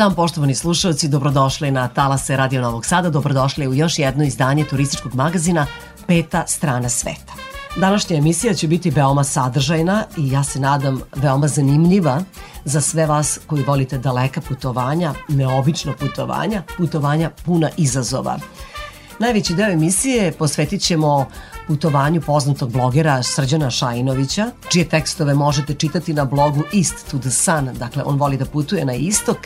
Dan poštovani slušalci, dobrodošli na Talase Radio Novog Sada, dobrodošli u još jedno izdanje turističkog magazina Peta strana sveta. Današnja emisija će biti veoma sadržajna i ja se nadam veoma zanimljiva za sve vas koji volite daleka putovanja, neobično putovanja, putovanja puna izazova. Najveći deo emisije posvetit ćemo putovanju poznatog blogera Srđana Šajinovića, čije tekstove možete čitati na blogu East to the Sun, dakle on voli da putuje na istok.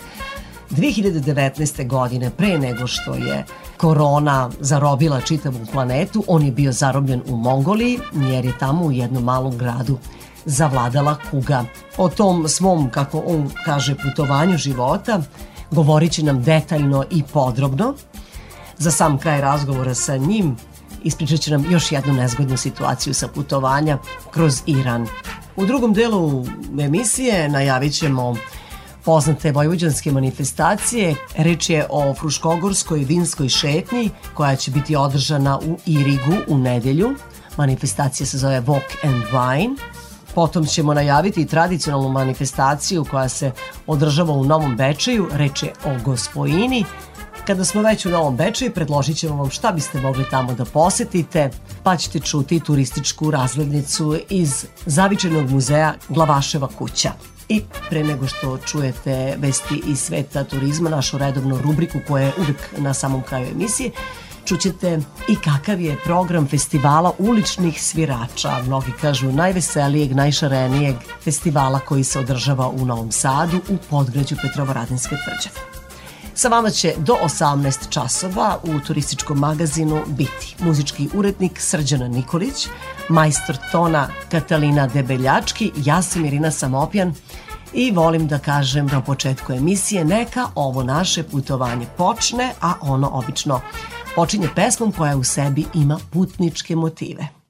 2019. godine, pre nego što je korona zarobila čitavu planetu, on je bio zarobljen u Mongoliji, jer je tamo u jednom malom gradu zavladala kuga. O tom svom, kako on kaže, putovanju života govorit će nam detaljno i podrobno. Za sam kraj razgovora sa njim ispričat će nam još jednu nezgodnu situaciju sa putovanja kroz Iran. U drugom delu emisije najavit ćemo poznate vojvođanske manifestacije. Reč je o Fruškogorskoj vinskoj šetnji koja će biti održana u Irigu u nedelju. Manifestacija se zove Walk and Wine. Potom ćemo najaviti i tradicionalnu manifestaciju koja se održava u Novom Bečeju. Reč je o Gospojini Kada smo već u Novom Bečeju, predložit ćemo vam šta biste mogli tamo da posetite, pa ćete čuti turističku razglednicu iz zavičajnog muzeja Glavaševa kuća. I pre nego što čujete vesti iz sveta turizma, našu redovnu rubriku koja je uvek na samom kraju emisije, čućete i kakav je program festivala uličnih svirača, mnogi kažu najveselijeg, najšarenijeg festivala koji se održava u Novom Sadu u podgrađu Petrovaradinske tvrđave. Sa vama će do 18 časova u turističkom magazinu biti muzički urednik Srđana Nikolić, majstor tona Katalina Debeljački, ja sam Irina Samopjan i volim da kažem na početku emisije neka ovo naše putovanje počne, a ono obično počinje pesmom koja u sebi ima putničke motive.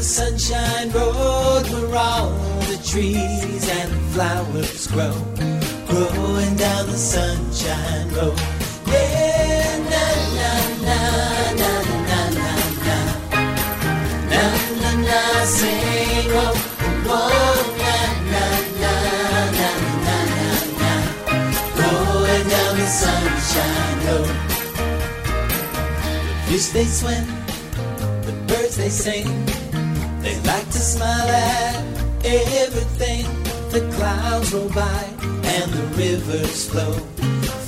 the sunshine road where all the trees and flowers grow. Growing down the sunshine road. Yeah, na na na na na na na na na na sing na na na na na na na going down the sunshine road. The fish they swim, the birds they sing. Like to smile at everything. The clouds roll by and the rivers flow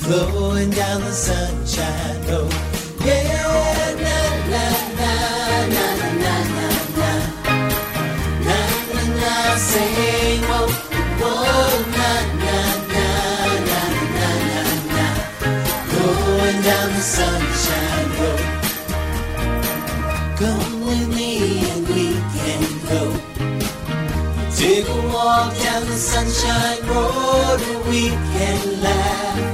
flowing down the sunshine road. Walk down the sunshine road we can laugh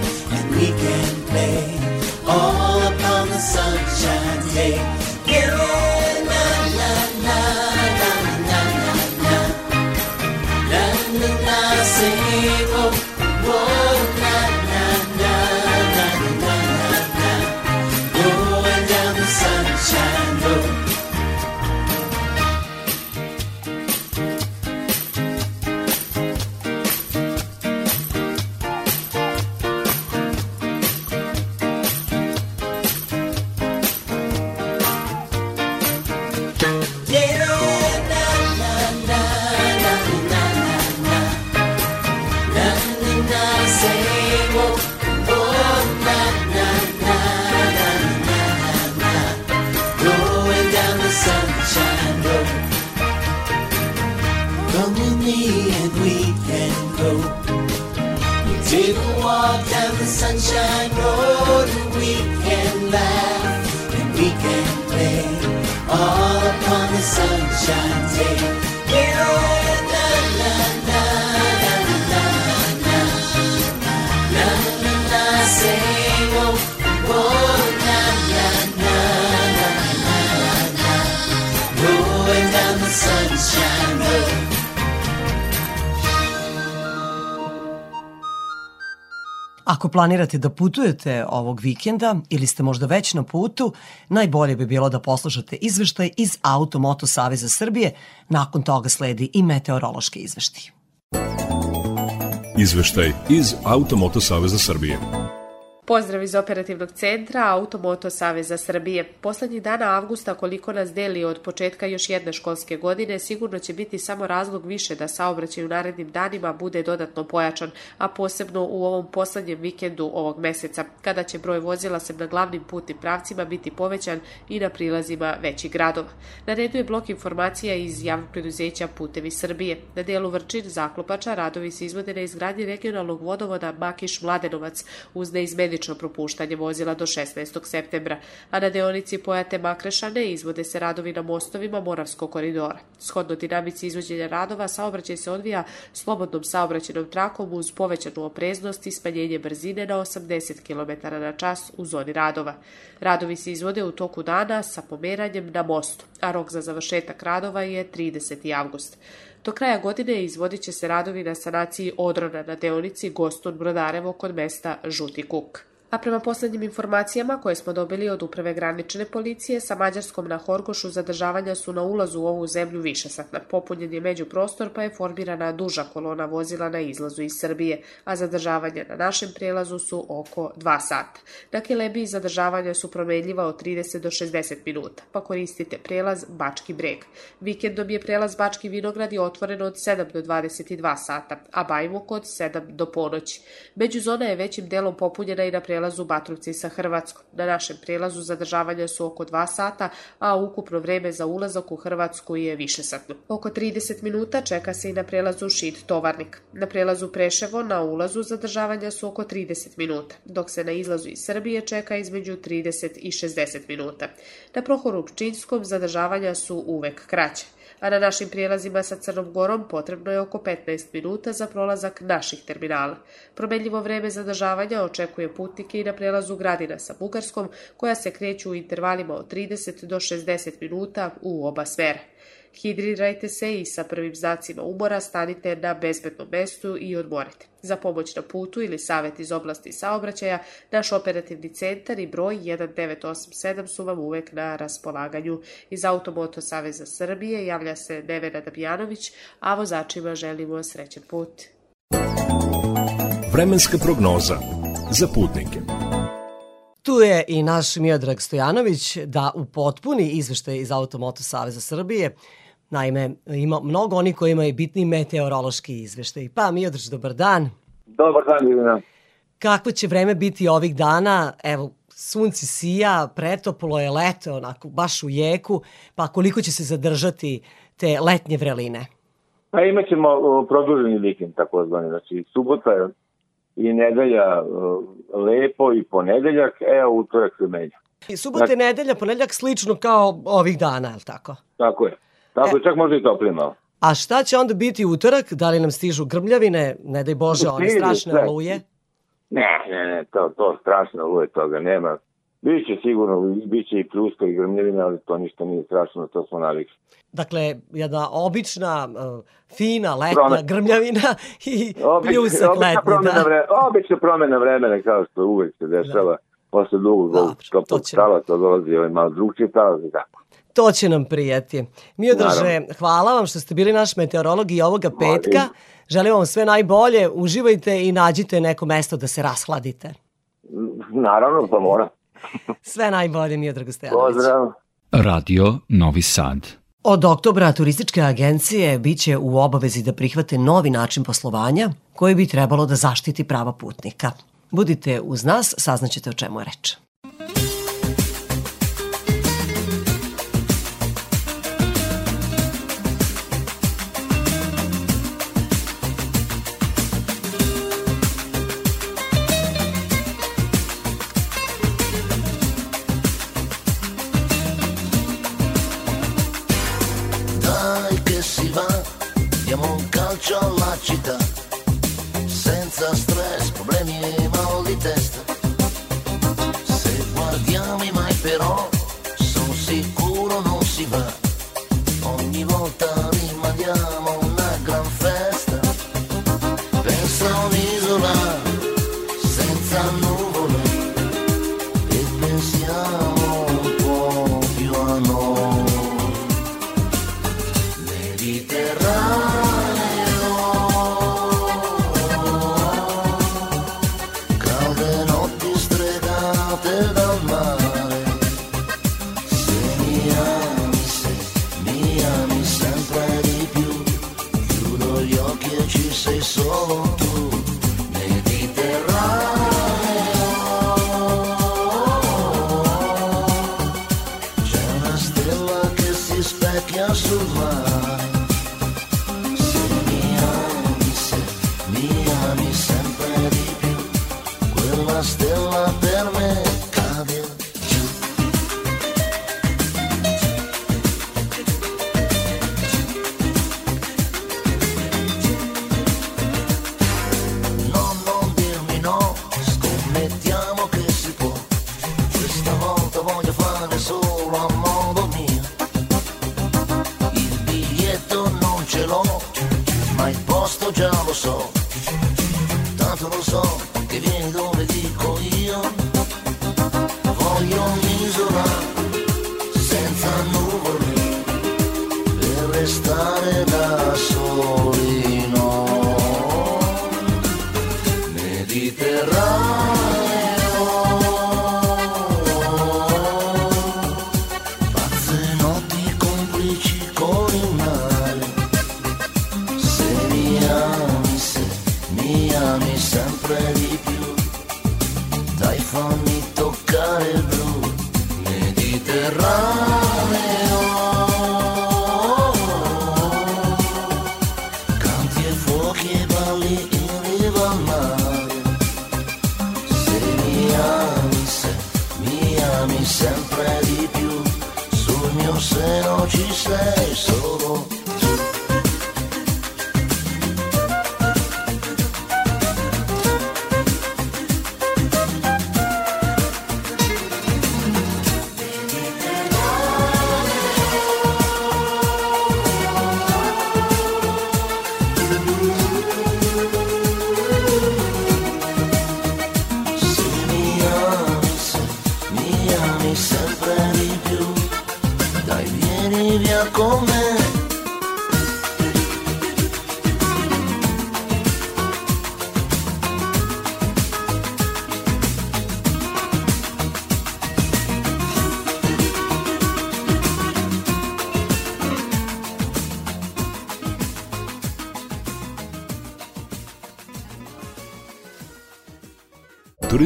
planirate da putujete ovog vikenda ili ste možda već na putu, najbolje bi bilo da poslušate izveštaj iz Auto Moto Saveza Srbije, nakon toga sledi i meteorološki izveštaj. Izveštaj iz Automoto Saveza Srbije. Pozdrav iz operativnog centra Automoto Saveza Srbije. Poslednjih dana avgusta koliko nas deli od početka još jedne školske godine sigurno će biti samo razlog više da saobraćaj u narednim danima bude dodatno pojačan, a posebno u ovom poslednjem vikendu ovog meseca, kada će broj vozila sem na glavnim putnim pravcima biti povećan i na prilazima većih gradova. Na redu je blok informacija iz javnog preduzeća Putevi Srbije. Na delu Vrčin, Zaklopača, radovi se izvode na izgradnji regionalnog vodovoda Makiš-Mladenovac uz neizmenično propuštanje vozila do 16. septembra, a na deonici Pojate Makrešane izvode se radovi na mostovima Moravskog koridora. Shodno dinamici izvođenja radova, saobraćaj se odvija slobodnom saobraćenom trakom uz povećanu opreznost i smanjenje brzine na 80 km na čas u zoni radova. Radovi se izvode u toku dana sa pomeranjem na mostu, a rok za završetak radova je 30. avgust. Do kraja godine izvodit će se radovi na sanaciji odrona na deonici Gostun-Brodarevo kod mesta Žuti Kuk. A prema poslednjim informacijama koje smo dobili od uprave granične policije, sa Mađarskom na Horgošu zadržavanja su na ulazu u ovu zemlju višesatna. Popunjen je međuprostor pa je formirana duža kolona vozila na izlazu iz Srbije, a zadržavanja na našem prelazu su oko 2 sata. Na Kelebiji zadržavanja su promenljiva od 30 do 60 minuta, pa koristite prelaz Bački breg. Vikendom je prelaz Bački vinograd je otvoren od 7 do 22 sata, a Bajmuk od 7 do ponoći. Međuzona je većim delom popunjena i na prelazu prelazu Batrovci sa Hrvatskom. Na našem prelazu zadržavanja su oko 2 sata, a ukupno vreme za ulazak u Hrvatsku je višesatno. Oko 30 minuta čeka se i na prelazu Šid Tovarnik. Na prelazu Preševo na ulazu zadržavanja su oko 30 minuta, dok se na izlazu iz Srbije čeka između 30 i 60 minuta. Na Prohoru Pčinskom zadržavanja su uvek kraće a na našim prijelazima sa Crnom Gorom potrebno je oko 15 minuta za prolazak naših terminala. Promenljivo vreme zadržavanja očekuje putnike i na prelazu Gradina sa Bugarskom, koja se kreću u intervalima od 30 do 60 minuta u oba smera. Hidrirajte se i sa prvim znacima umora stanite na bezbednom mestu i odmorite. Za pomoć na putu ili savet iz oblasti saobraćaja, naš operativni centar i broj 1987 su vam uvek na raspolaganju. Iz Automoto Saveza Srbije javlja se Nevena Damjanović, a vozačima želimo srećen put. Vremenska prognoza za putnike. Tu je i naš Miodrag Stojanović da u potpuni izveštaj iz Automoto Saveza Srbije Naime, ima mnogo oni koji imaju bitni meteorološki izveštaj. Pa, Miodraž, dobar dan. Dobar dan, Ivana. Kako će vreme biti ovih dana? Evo, sunce sija, pretoplo je leto, onako, baš u jeku, pa koliko će se zadržati te letnje vreline? Pa imat ćemo o, produženi vikend, takozvani. Znači, subota i nedelja lepo i ponedeljak, evo utorak se menja. I subota i nedelja, ponedeljak slično kao ovih dana, je li tako? Tako je. Tako je, čak možda i toplije malo. A šta će onda biti utorak? Da li nam stižu grmljavine, ne daj Bože, one strašne sve. oluje? Ne, ne, ne, to, to strašno luje toga nema. Biće sigurno, biće i pljuska i grmljevina, ali to ništa nije strašno, to smo navikli. Dakle, jedna obična, uh, fina, letnja Promena. grmljavina i Obična- pljusak obična letnji. promena Da. vre, obična promena vremena, kao što uvek se dešava. Posle dugog Dobro, to toplog tala, to dolazi ovaj malo drugčiji talas i tako. To će nam prijeti. Miodraže, hvala vam što ste bili naš meteorolog i ovoga petka. Želim vam sve najbolje, uživajte i nađite neko mesto da se rashladite. Naravno, pa mora. Sve najbolje, Miodrag Stojanović. Pozdrav. Radio Novi Sad. Od oktobra turističke agencije biće u obavezi da prihvate novi način poslovanja koji bi trebalo da zaštiti prava putnika. Budite uz nas, saznaćete o čemu je reč. Città, senza stress, problemi e mal di testa. Se guardiamo i mai però, sono sicuro non si va. Ogni volta rimaniamo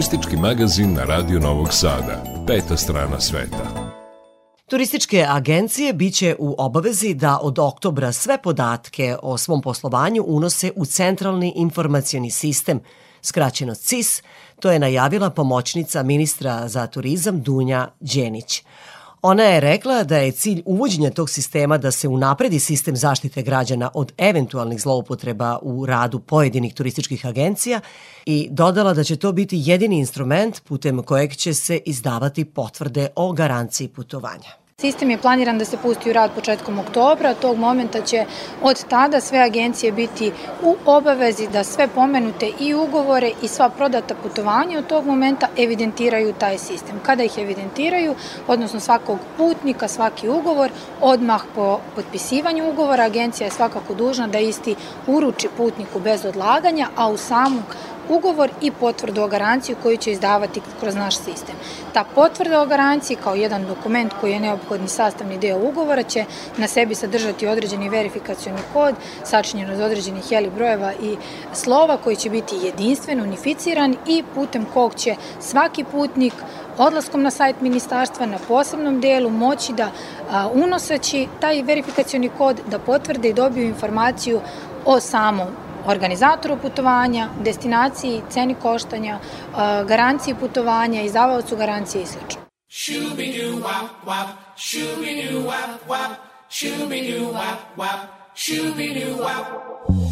Turistički magazin na Radio Novog Sada. Peta strana sveta. Turističke agencije biće u obavezi da od oktobra sve podatke o svom poslovanju unose u Centralni informacioni sistem, skraćeno CIS, to je najavila pomoćnica ministra za turizam Dunja Đenić. Ona je rekla da je cilj uvođenja tog sistema da se unapredi sistem zaštite građana od eventualnih zloupotreba u radu pojedinih turističkih agencija i dodala da će to biti jedini instrument putem kojeg će se izdavati potvrde o garanciji putovanja. Sistem je planiran da se pusti u rad početkom oktobra, tog momenta će od tada sve agencije biti u obavezi da sve pomenute i ugovore i sva prodata putovanja od tog momenta evidentiraju taj sistem. Kada ih evidentiraju, odnosno svakog putnika, svaki ugovor, odmah po potpisivanju ugovora agencija je svakako dužna da isti uruči putniku bez odlaganja, a u samu ugovor i potvrdu o garanciju koju će izdavati kroz naš sistem. Ta potvrda o garanciji kao jedan dokument koji je neophodni sastavni deo ugovora će na sebi sadržati određeni verifikacioni kod sačinjen od određenih heli brojeva i slova koji će biti jedinstven, unificiran i putem kog će svaki putnik odlaskom na sajt ministarstva na posebnom delu moći da unoseći taj verifikacioni kod da potvrde i dobiju informaciju o samom organizatoru putovanja, destinaciji, ceni koštanja, garanciji putovanja, izdavaocu garancije i sl. La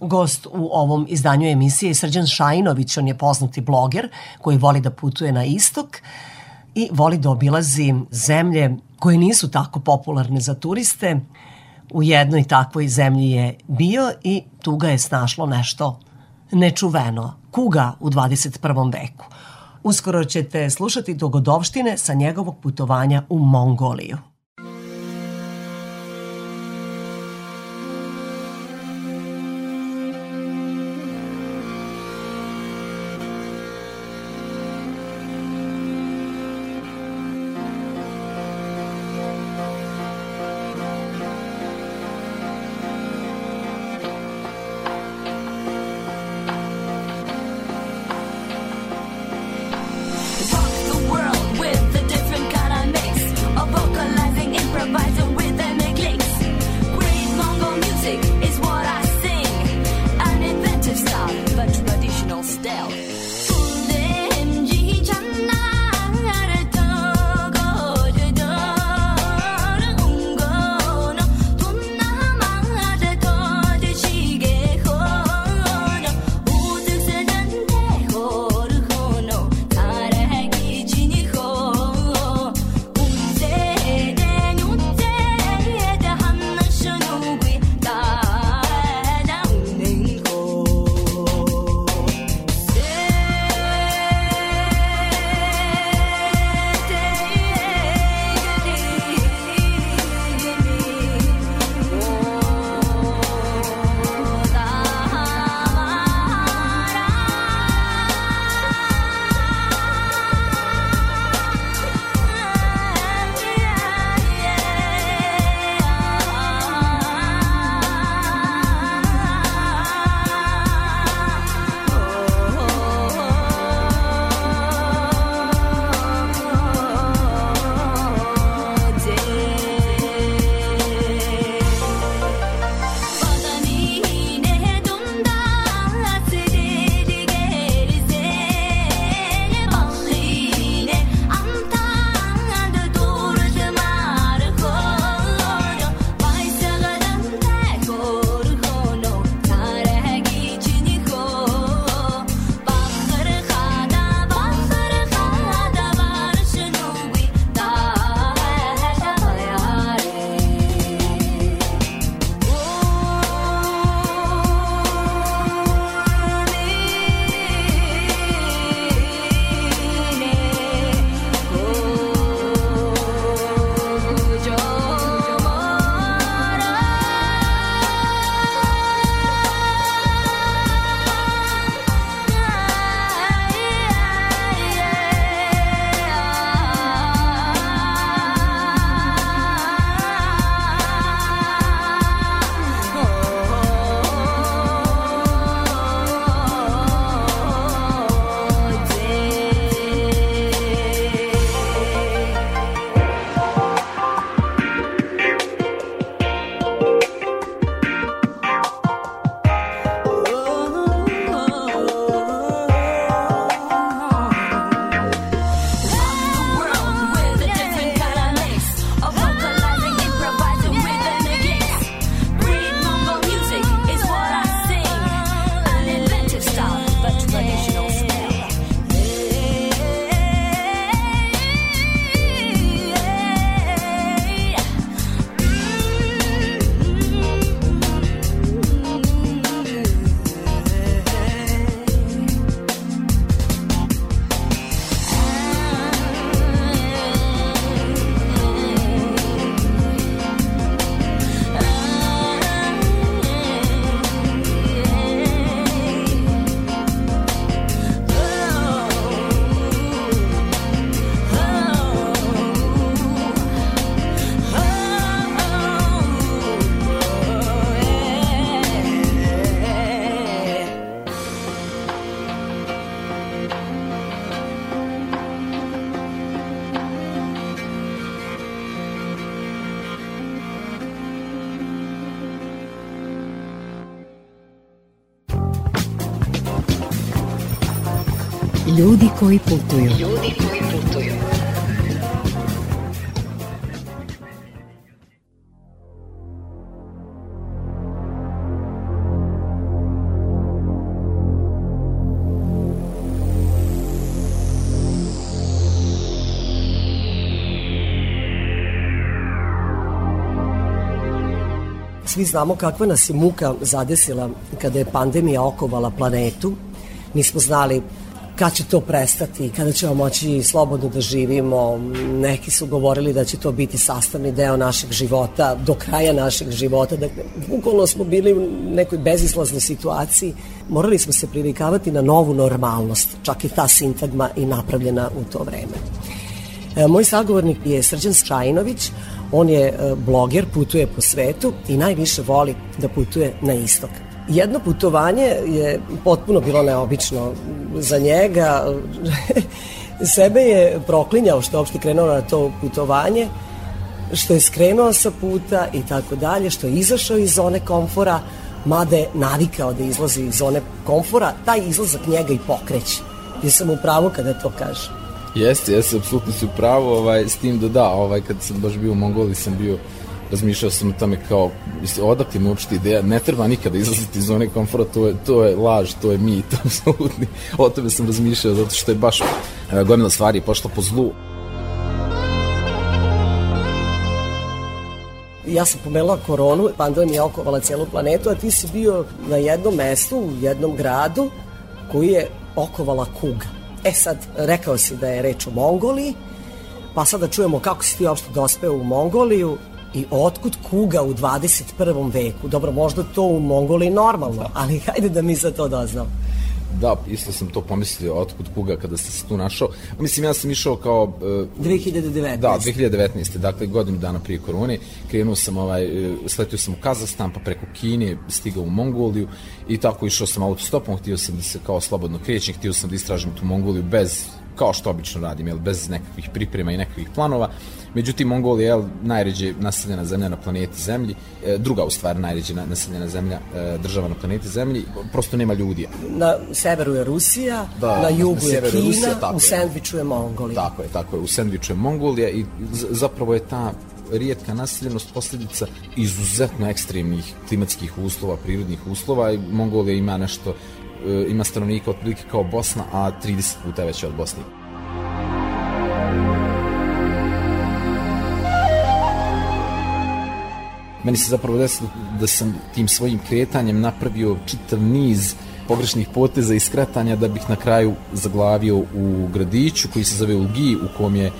Gost u ovom izdanju emisije je Srđan Šajinović, on je poznati bloger koji voli da putuje na istok i voli da obilazi zemlje koje nisu tako popularne za turiste. U jednoj takvoj zemlji je bio i tu ga je snašlo nešto nečuveno, kuga u 21. veku. Uskoro ćete slušati dogodovštine sa njegovog putovanja u Mongoliju. Svi znamo kakva nas je muka zadesila kada je pandemija okovala planetu. Nismo znali kad će to prestati, kada ćemo moći slobodno da živimo. Neki su govorili da će to biti sastavni deo našeg života, do kraja našeg života. Dakle, bukvalno smo bili u nekoj bezizlaznoj situaciji. Morali smo se privikavati na novu normalnost. Čak i ta sintagma i napravljena u to vreme. E, Moj sagovornik je Srđan Čajinović, on je e, bloger, putuje po svetu i najviše voli da putuje na istok. Jedno putovanje je potpuno bilo neobično za njega. Sebe je proklinjao što je uopšte krenuo na to putovanje, što je skrenuo sa puta i tako dalje, što je izašao iz zone komfora, mada je navikao da izlazi iz zone komfora, taj izlazak njega i pokreće. Jesam u pravu kada to kaže. Jeste, jeste, apsolutno si u pravu, ovaj, s tim da da, ovaj, kad sam baš bio u Mongoliji sam bio razmišljao sam o tome kao, odakle mi uopšte ideja, ne treba nikada izlaziti iz zone komfora, to je, to je laž, to je mit, apsolutni. O tome sam razmišljao, zato što je baš e, gomila stvari pošla po zlu. Ja sam pomenula koronu, pandemija je okovala cijelu planetu, a ti si bio na jednom mestu, u jednom gradu, koji je okovala kuga. E sad, rekao si da je reč o Mongoliji, pa sad da čujemo kako si ti uopšte dospeo u Mongoliju i otkud kuga u 21. veku. Dobro, možda to u Mongoliji normalno, ali hajde da mi za to doznamo. Da, isto sam to pomislio, otkud kuga kada sam se tu našao. Mislim, ja sam išao kao... e, 2019. Da, 2019. Dakle, godinu dana prije korone. Krenuo sam, ovaj, e, sletio sam u Kazahstan, pa preko Kine, stigao u Mongoliju i tako išao sam autostopom, htio sam da se kao slobodno krećem, htio sam da istražim tu Mongoliju bez kao što obično radim, jel, bez nekakvih priprema i nekakvih planova. Međutim, Mongolija je najređe naseljena zemlja na planeti Zemlji, e, druga u stvari najređe na- naseljena zemlja, e, država na planeti Zemlji, prosto nema ljudi. Na severu je Rusija, Da, na jugu na je Kina, Rusija, u je. sendviču je Mongolija. Tako je, tako je, u sendviču je Mongolija i zapravo je ta rijetka naseljenost posljedica izuzetno ekstremnih klimatskih uslova, prirodnih uslova i Mongolija ima nešto, ima stanovnika otprilike kao Bosna, a 30 puta veća od Bosne. Meni se zapravo desilo da sam tim svojim kretanjem napravio čitav niz pogrešnih poteza i skretanja da bih na kraju zaglavio u gradiću koji se zove Ulgi u kom je e,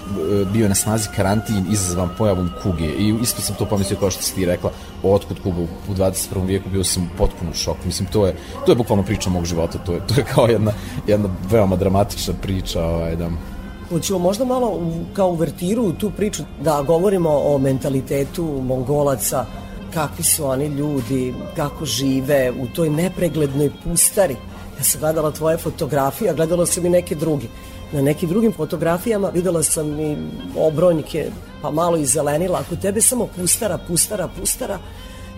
bio na snazi karantin izazvan pojavom kuge i isto sam to pomislio kao što si ti rekla otkud kuga u u 21. vijeku bio sam potpuno u šoku mislim to je to je bukvalno priča mog života to je to je kao jedna jedna veoma dramatična priča ovaj da Hoćemo možda malo kao uvertiru u tu priču da govorimo o mentalitetu Mongolaca, kakvi su oni ljudi, kako žive u toj nepreglednoj pustari. Ja sam gledala tvoje fotografije, a gledala sam i neke druge. Na nekim drugim fotografijama videla sam i obronjke, pa malo i zelenila. Ako tebe samo pustara, pustara, pustara,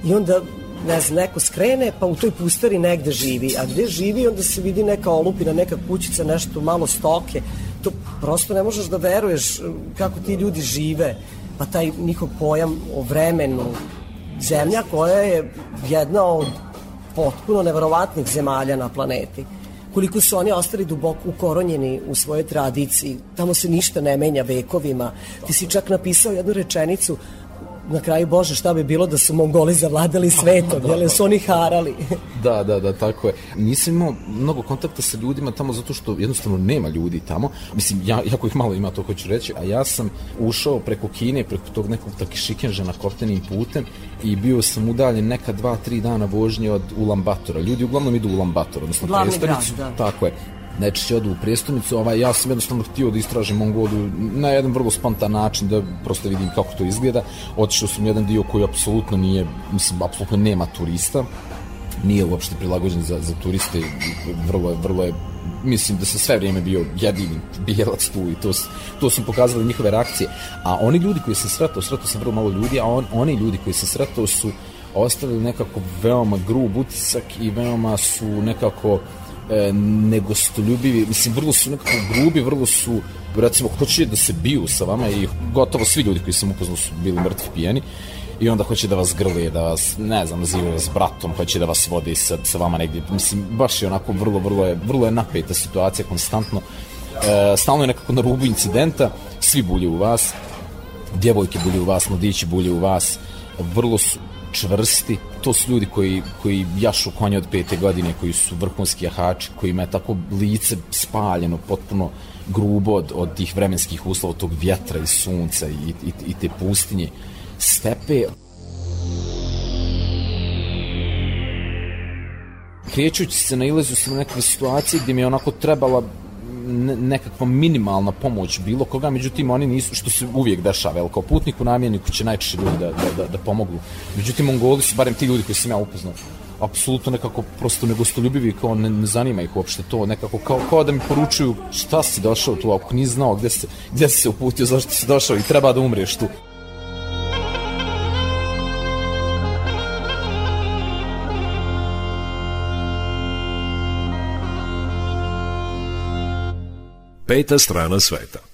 i onda ne znam, neko skrene, pa u toj pustari negde živi. A gde živi, onda se vidi neka olupina, neka kućica, nešto malo stoke. To prosto ne možeš da veruješ eh, kako ti ljudi žive. Pa taj njihov pojam o vremenu, zemlja koja je jedna od potpuno neverovatnih zemalja na planeti koliko su oni ostali duboko ukoronjeni u svojoj tradiciji. Tamo se ništa ne menja vekovima. Ti si čak napisao jednu rečenicu na kraju, Bože, šta bi bilo da su Mongoli zavladali svetom, jel su oni harali? Da, da, da, tako je. Nisam imao mnogo kontakta sa ljudima tamo zato što jednostavno nema ljudi tamo. Mislim, ja, jako ih malo ima, to hoću reći. A ja sam ušao preko Kine, preko tog nekog takišikenža na koptenim putem i bio sam udaljen neka dva, tri dana vožnje od Ulambatora. Ljudi uglavnom idu u Ulambator, odnosno Glavni grad, da. Tako je najčešće odu u prijestolnicu, ovaj, ja sam jednostavno htio da istražim Mongoliju na jedan vrlo spontan način, da prosto vidim kako to izgleda. Otišao sam jedan dio koji apsolutno nije, mislim, apsolutno nema turista, nije uopšte prilagođen za, za turiste, vrlo je, vrlo je mislim da se sve vrijeme bio jedini bijelac tu i to, to su pokazali njihove reakcije. A oni ljudi koji sam sretao, sretao sam vrlo malo ljudi, a on, oni ljudi koji sam sretao su ostavili nekako veoma grub utisak i veoma su nekako e, negostoljubivi, mislim, vrlo su nekako grubi, vrlo su, recimo, hoće da se biju sa vama i gotovo svi ljudi koji sam upoznao su bili mrtvi pijeni i onda hoće da vas grli, da vas, ne znam, nazivaju vas bratom, hoće da vas vodi sa, sa vama negdje. Mislim, baš je onako vrlo, vrlo je, vrlo je napeta situacija konstantno. E, stalno je nekako na rubu incidenta, svi bulje u vas, djevojke bulje u vas, mladići bulje u vas, vrlo su čvrsti, to su ljudi koji, koji jašu konje od pete godine, koji su vrhunski jahači, kojima je tako lice spaljeno, potpuno grubo od, od tih vremenskih uslova, tog vjetra i sunca i, i, i te pustinje, stepe. Krećući se nailazu sam na nekakve situacije gdje mi je onako trebala nekakva minimalna pomoć bilo koga, međutim oni nisu, što se uvijek dešava, jel kao putnik u namjeniku će najčešće ljudi da, da, da, da pomognu. Međutim, Mongoli su, barem ti ljudi koji sam ja upoznao, apsolutno nekako prosto negostoljubivi, kao ne, ne zanima ih uopšte to, nekako kao, kao da mi poručuju šta si došao tu, ako nisi znao gde se, gde se uputio, zašto si došao i treba da umriješ tu. Peta strana sveta.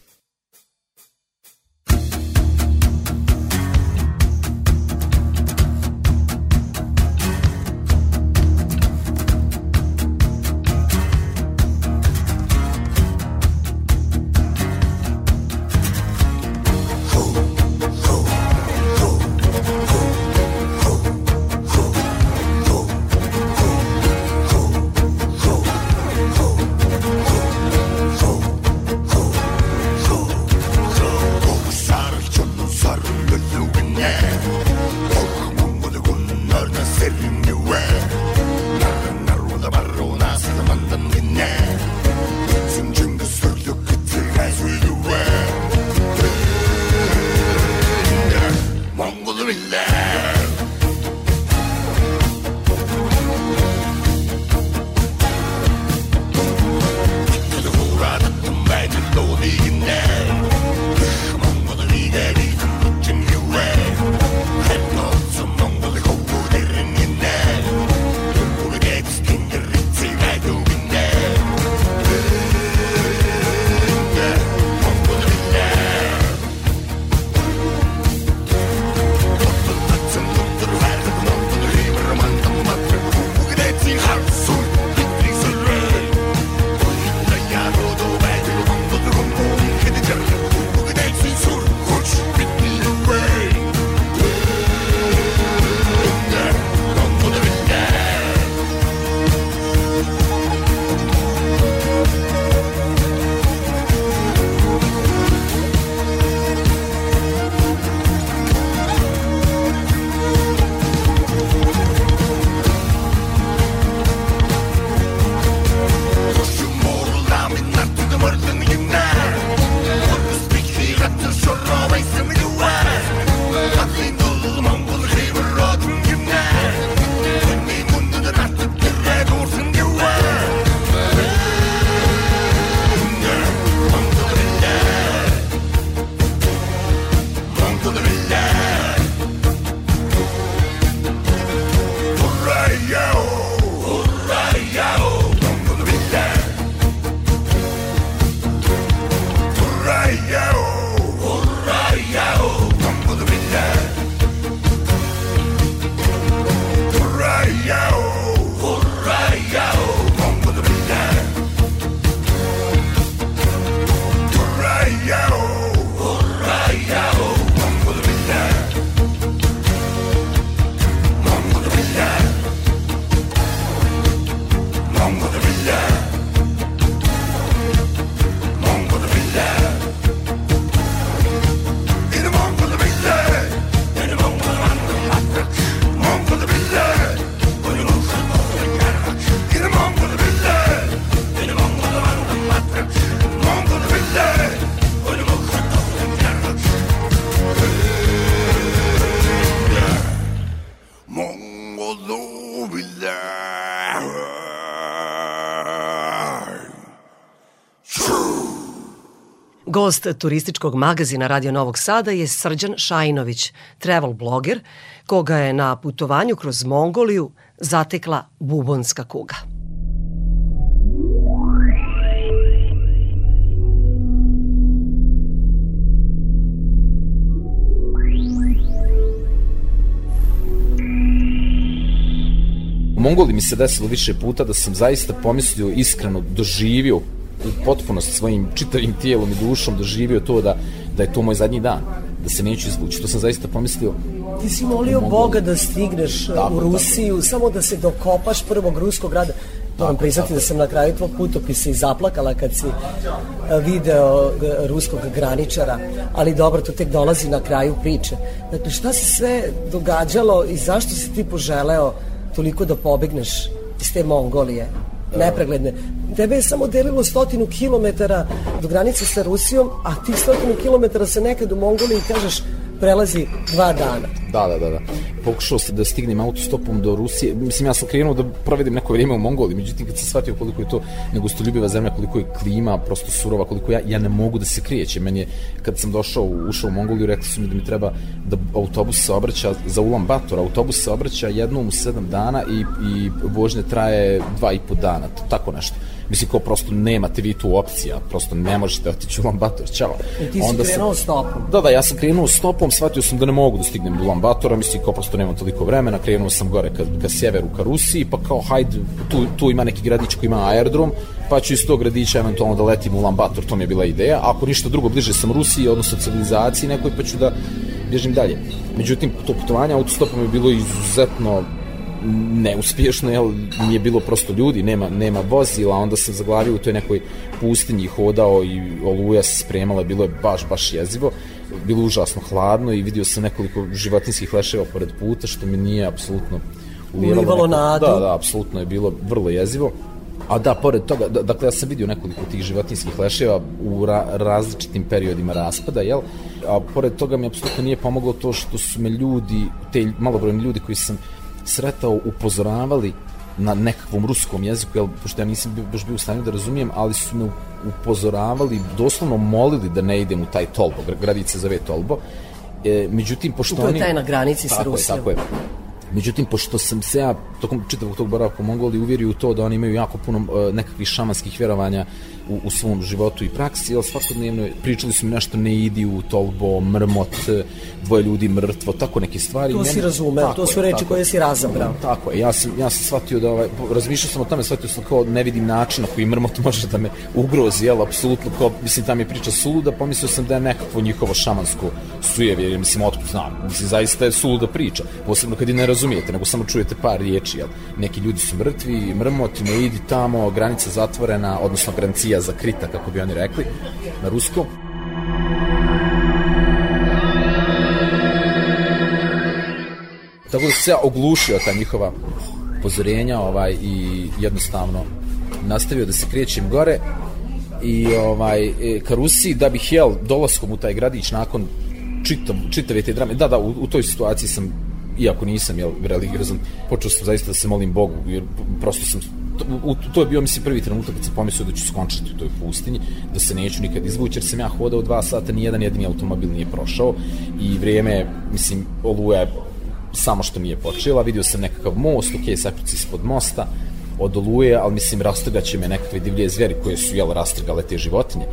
Gost turističkog magazina Radio Novog Sada je Srđan Šajinović, travel bloger, koga je na putovanju kroz Mongoliju zatekla bubonska kuga. Mongoli mi se desilo više puta da sam zaista pomislio, iskreno doživio u potpunosti svojim čitavim tijelom i dušom doživio to da, da je to moj zadnji dan, da se neću izvući. To sam zaista pomislio Ti si molio Boga da stigneš Tako, u Rusiju, samo da se dokopaš prvog ruskog grada. Moram priznati da sam na kraju tvog putopisa i zaplakala kad si e, video e, ruskog graničara, ali dobro, to tek dolazi na kraju priče. Dakle, šta se sve događalo i zašto si ti poželeo toliko da pobegneš iz te Mongolije? nepregledne. Tebe je samo delilo stotinu kilometara do granice sa Rusijom, a tih stotinu kilometara se nekad u Mongoliji, kažeš, prelazi dva dana. Da, da, da, da. Pokušao sam da stignem autostopom do Rusije. Mislim, ja sam krenuo da provedem neko vrijeme u Mongoliji, međutim, kad sam shvatio koliko je to negostoljubiva zemlja, koliko je klima, prosto surova, koliko ja, ja ne mogu da se krijećem. Meni je, kad sam došao, ušao u Mongoliju, rekli su mi da mi treba da autobus se obraća za Ulan Bator. Autobus se obraća jednom u sedam dana i, i vožnje traje dva i po dana, tako nešto. Mislim, kao prosto nemate vi tu opcija, prosto ne možete otići u Ulan Bator, čao. I ti si krenuo stopom. Da, da, ja sam krenuo stopom, shvatio sam da ne mogu da stignem do Ulan Batora, mislim kao prosto nemam toliko vremena, krenuo sam gore ka, ka sjeveru, ka Rusiji, pa kao hajde, tu, tu ima neki gradić koji ima aerodrom, pa ću iz tog gradića eventualno da letim u Ulan Bator, to mi je bila ideja, ako ništa drugo, bliže sam Rusiji, odnosno civilizaciji nekoj, pa ću da bježim dalje. Međutim, to putovanje autostopom je bilo izuzetno neuspješno, jel, nije bilo prosto ljudi, nema, nema vozila, onda sam zaglavio u toj nekoj pustinji hodao i oluja se spremala, bilo je baš, baš jezivo, bilo užasno hladno i vidio sam nekoliko životinskih leševa pored puta, što mi nije apsolutno ulijevalo Ulivalo neko- nadu. Da, da, apsolutno je bilo vrlo jezivo. A da, pored toga, da, dakle, ja sam vidio nekoliko tih životinskih leševa u ra različitim periodima raspada, jel? A pored toga mi apsolutno nije pomoglo to što su me ljudi, te malobrojni ljudi koji sam sretao, upozoravali na nekakvom ruskom jeziku, jel, pošto ja nisam bio, baš bio u stanju da razumijem, ali su me upozoravali, doslovno molili da ne idem u taj Tolbo, gra- gradić se zove Tolbo. E, međutim, pošto oni... taj na granici sa tako Rusijom. Je, tako je. Međutim, pošto sam se ja tokom čitavog tog boravka u Mongoliji uvjerio u to da oni imaju jako puno e, nekakvih šamanskih vjerovanja u, u svom životu i praksi, jel svakodnevno pričali su mi nešto ne idi u tolbo, mrmot, dvoje ljudi mrtvo, tako neke stvari. To si razumeo, to su reči tako koje je. si razabrao. Tako je, ja sam, ja sam shvatio da, ovaj, razmišljao sam o tome, shvatio sam kao ne vidim način na koji mrmot može da me ugrozi, jel, apsolutno, kao, mislim, tam je priča suluda, pomislio sam da je nekakvo njihovo šamansko sujevje, jer mislim, otkud znam, mislim, zaista je suluda priča, posebno kad i ne razumijete, nego samo čujete par riječi, jel, neki ljudi su mrtvi, mrmot, ne idi tamo, granica zatvorena, odnosno garancija zakrita, kako bi oni rekli, na ruskom, Tako da se oglušio ta njihova upozorenja ovaj, i jednostavno nastavio da se krećem gore i ovaj, e, ka Rusiji da bih jel dolaskom u taj gradić nakon čitav, čitave te drame, da, da, u, u toj situaciji sam iako nisam jel, religiozan, počeo sam zaista da se molim Bogu, jer prosto sam u, to je bio mislim prvi trenutak kad sam pomislio da ću skončati u toj pustinji, da se neću nikad izvući, jer sam ja hodao dva sata, ni jedan jedini automobil nije prošao i vrijeme, mislim, oluja samo što mi je počela, vidio sam nekakav most, ok, sakrici ispod mosta, od oluje, ali mislim rastrgaće me nekakve divlje zveri koje su jel rastrgale te životinje.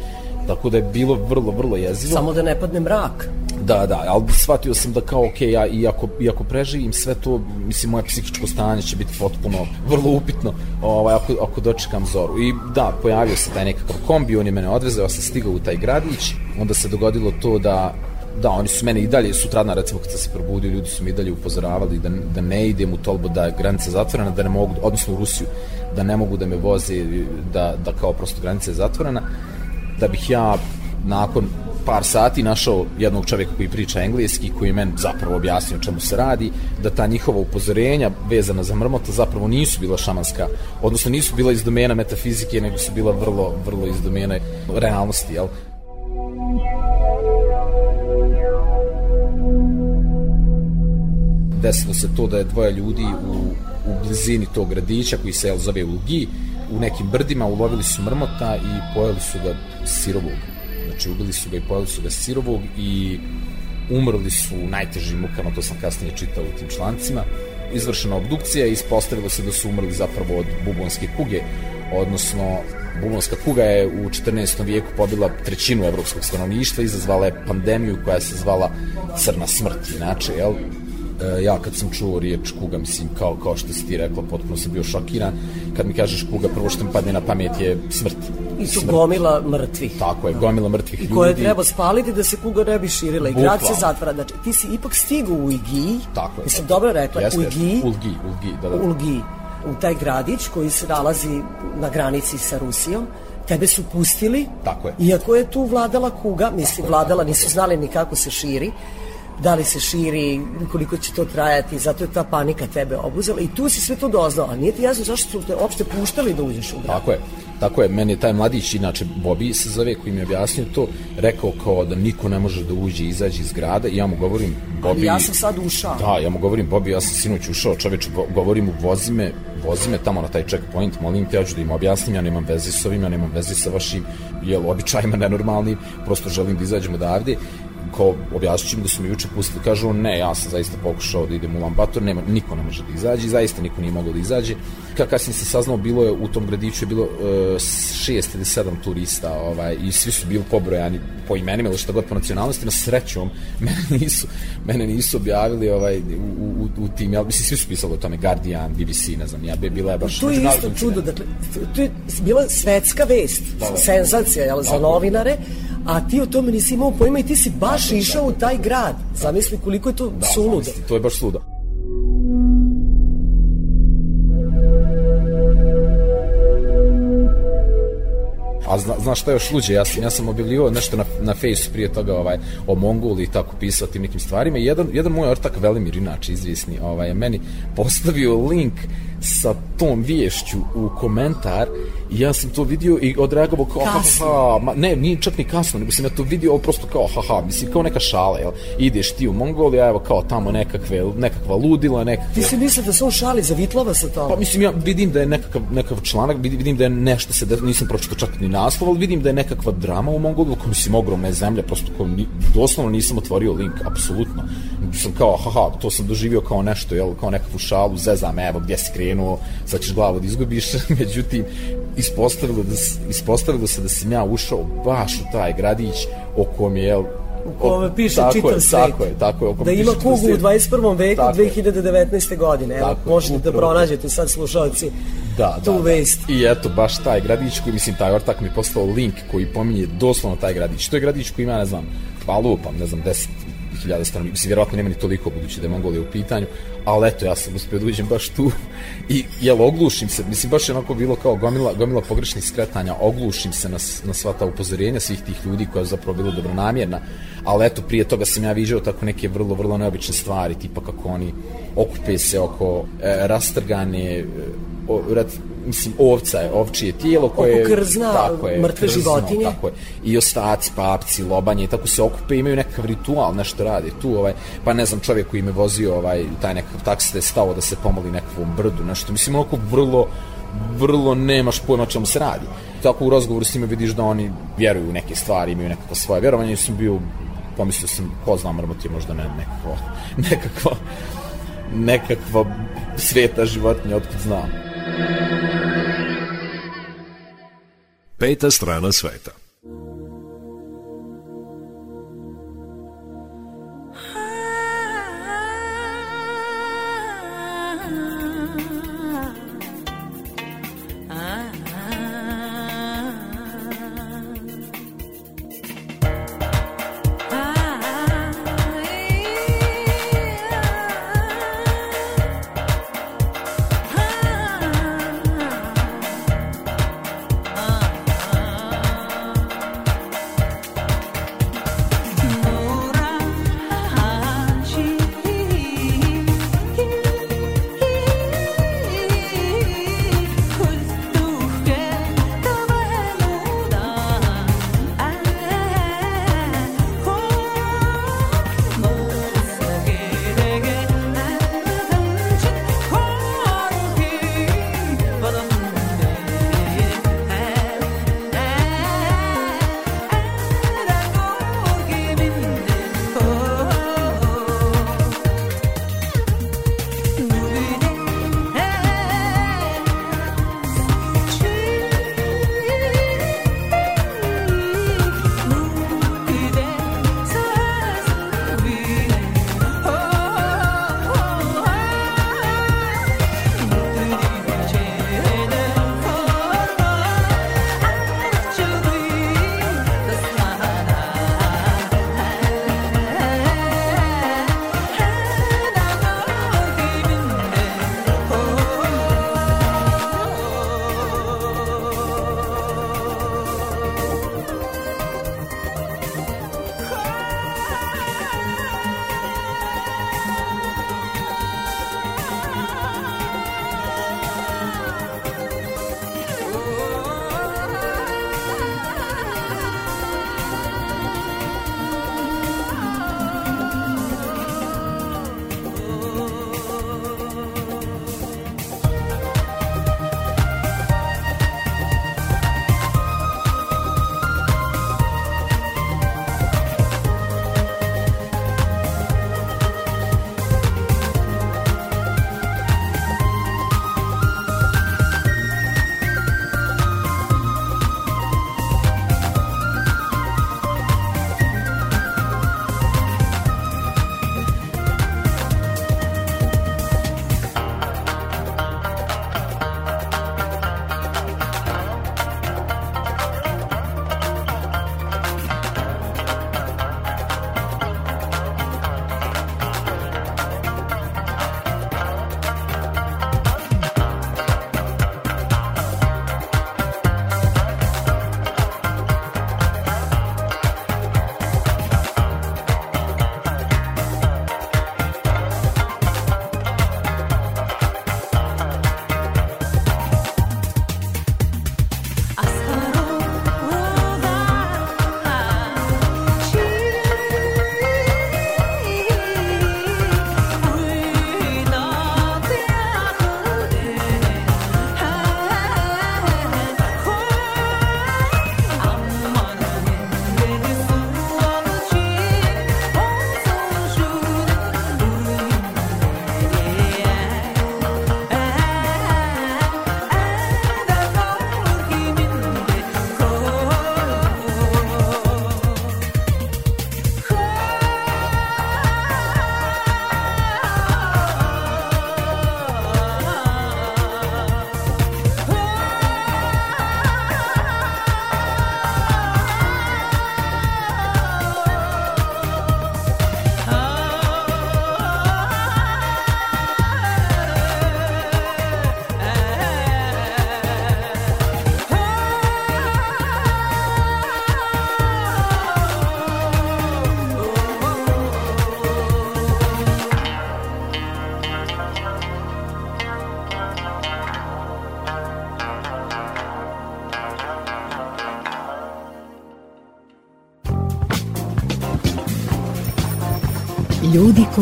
Tako da je bilo vrlo, vrlo jezivo. Samo da ne padne mrak. Da, da, ali shvatio sam da kao, ok, ja iako, iako preživim sve to, mislim, moje psihičko stanje će biti potpuno, vrlo upitno, ovaj, ako, ako dočekam zoru. I da, pojavio se taj nekakav kombi, on je mene odvezao, ja sam stigao u taj gradić, onda se dogodilo to da da, oni su mene i dalje, sutradan recimo kad sam se probudio, ljudi su mi i dalje upozoravali da, da ne idem u Tolbo, da je granica zatvorena, da ne mogu, odnosno u Rusiju, da ne mogu da me voze, da, da kao prosto granica je zatvorena, da bih ja nakon par sati našao jednog čovjeka koji priča engleski, koji je meni zapravo objasnio čemu se radi, da ta njihova upozorenja vezana za mrmota zapravo nisu bila šamanska, odnosno nisu bila iz domena metafizike, nego su bila vrlo, vrlo iz domene realnosti, jel? desilo se to da je dvoje ljudi u, u blizini tog gradića koji se jel, zove Lugi, u nekim brdima ulovili su mrmota i pojeli su ga sirovog. Znači ubili su ga i pojeli su ga sirovog i umrli su u najtežim mukama, to sam kasnije čitao u tim člancima. Izvršena obdukcija i ispostavilo se da su umrli zapravo od bubonske kuge, odnosno bubonska kuga je u 14. vijeku pobila trećinu evropskog stanovništva, izazvala je pandemiju koja se zvala crna smrt, inače, jel? E, ja kad sam čuo riječ kuga, mislim, kao, kao što si ti rekla, potpuno sam bio šokiran. Kad mi kažeš kuga, prvo što mi padne na pamet je smrt. I su Smrt. gomila mrtvih. Tako je, gomila mrtvih I ljudi. koje treba spaliti da se kuga ne bi širila. I grad se zatvara. Znači, ti si ipak stigao u Igiji. Tako je. Jesam dobro rekla? Jeste, u. Igiji. Ulgi, Ulgi, da, da. u Ulgi, u taj gradić koji se nalazi na granici sa Rusijom. Tebe su pustili, Tako je. iako je tu vladala kuga, mislim vladala, nisu znali ni kako se širi, da li se širi, koliko će to trajati, zato je ta panika tebe obuzela i tu si sve to doznao, a nije ti jasno zašto su te uopšte puštali da uđeš u grad. Tako je, tako je. Meni je taj mladić, inače Bobi se zove, koji mi je objasnio to, rekao kao da niko ne može da uđe i izađe iz grada i ja mu govorim, Bobi... Ali ja sam sad ušao. Da, ja mu govorim, Bobi, ja sam sinoć ušao, čoveče, go, govorim mu, vozi me, vozi me tamo na taj checkpoint, molim te, ja ću da im objasnim, ja nemam veze s ovim, ja nemam veze sa vašim, jel, običajima nenormalnim, prosto želim da izađem odavde kao im da su mi juče pustili, kažu ne, ja sam zaista pokušao da idem u Lambator, nema, niko ne može da izađe, zaista niko nije mogao da izađe. Kad kasnije sam saznao, bilo je u tom gradiću je bilo uh, šest ili sedam turista ovaj, i svi su bili pobrojani po imenima ili šta god po nacionalnostima, srećom, mene nisu, mene nisu objavili ovaj, u, u, u tim, ja, mislim, svi su pisali o tome, Guardian, BBC, ne znam, ja, bila je baš To je isto čudo, dakle, to je bila svetska vest, Da, da. senzacija, jel, za Tako. novinare, a ti o tome nisi imao pojma i ti si baš išao u taj grad. Zamisli koliko je to Da, suludo. zamisli, to je baš suludo. A zna, znaš šta je još luđe, ja sam, ja sam objavljivao nešto na, na fejsu prije toga ovaj, o Mongoli i tako pisao tim nekim stvarima i jedan, jedan moj ortak Velimir, inače izvisni, ovaj, meni postavio link sa tom viješću u komentar i ja sam to vidio i odreagovao kao Kasno. haha, ma, ne, nije čak ni kasno, nego sam ja to vidio prosto kao haha, mislim kao neka šala, jel? Ideš ti u Mongoliju, a evo kao tamo nekakve, nekakva ludila, nekakve... Ti si mislio da se on šali za vitlova sa tobom? Pa mislim ja vidim da je nekakav nekakav članak, vidim, da je nešto se da nisam pročitao čak ni naslov, ali vidim da je nekakva drama u Mongoliju, kao mislim ogromna je zemlja, prosto kao ni, doslovno nisam otvorio link, apsolutno. Sam kao haha, to sam doživio kao nešto, jel, kao nekakvu šalu, zezam, evo gdje si krenuo, sad ćeš glavu da izgubiš, međutim ispostavilo da ispostavilo se da sam ja ušao baš u taj gradić o kom je jel U kome piše tako čitav je, svet. Tako je, tako je. Da ima kugu u svet. 21. veku Tako je. 2019. godine. Evo, Tako je, možete da upravo. pronađete sad slušalci da, tu da, da. vest. I eto, baš taj gradić koji, mislim, taj ortak mi je poslao link koji pominje doslovno taj gradić. To je gradić koji ima, ne znam, pa lupam, ne znam, 10 hiljada stanovnika, mislim, vjerovatno nema ni toliko budući da je Mongolija u pitanju, ali eto, ja sam uspio da uđem baš tu. I, jel, oglušim se, mislim, baš je onako bilo kao gomila, gomila pogrešnih skretanja, oglušim se na, na sva ta upozorenja svih tih ljudi koja je zapravo bilo dobronamjerna, ali eto, prije toga sam ja viđao tako neke vrlo, vrlo neobične stvari, tipa kako oni okupe se oko e, rastrgane, e, o, rat, mislim, ovca je, ovčije tijelo koje... Oko krzna, tako je, mrtve krzno, životinje. Tako je. I ostaci, papci, lobanje, i tako se okupe, imaju nekakav ritual, nešto rade tu, ovaj, pa ne znam, čovjek koji me vozio, ovaj, taj nekakav taksi da je stao da se pomoli nekakvom brdu, nešto, mislim, onako vrlo, vrlo nemaš pojma čemu se radi. Tako u razgovoru s njima vidiš da oni vjeruju u neke stvari, imaju nekakva svoje vjerovanje, i sam bio, pomislio sam, ko zna, mrmot je možda ne, nekakva, nekakva, nekakva sveta životinja, otkud znam. Peta strana sveta.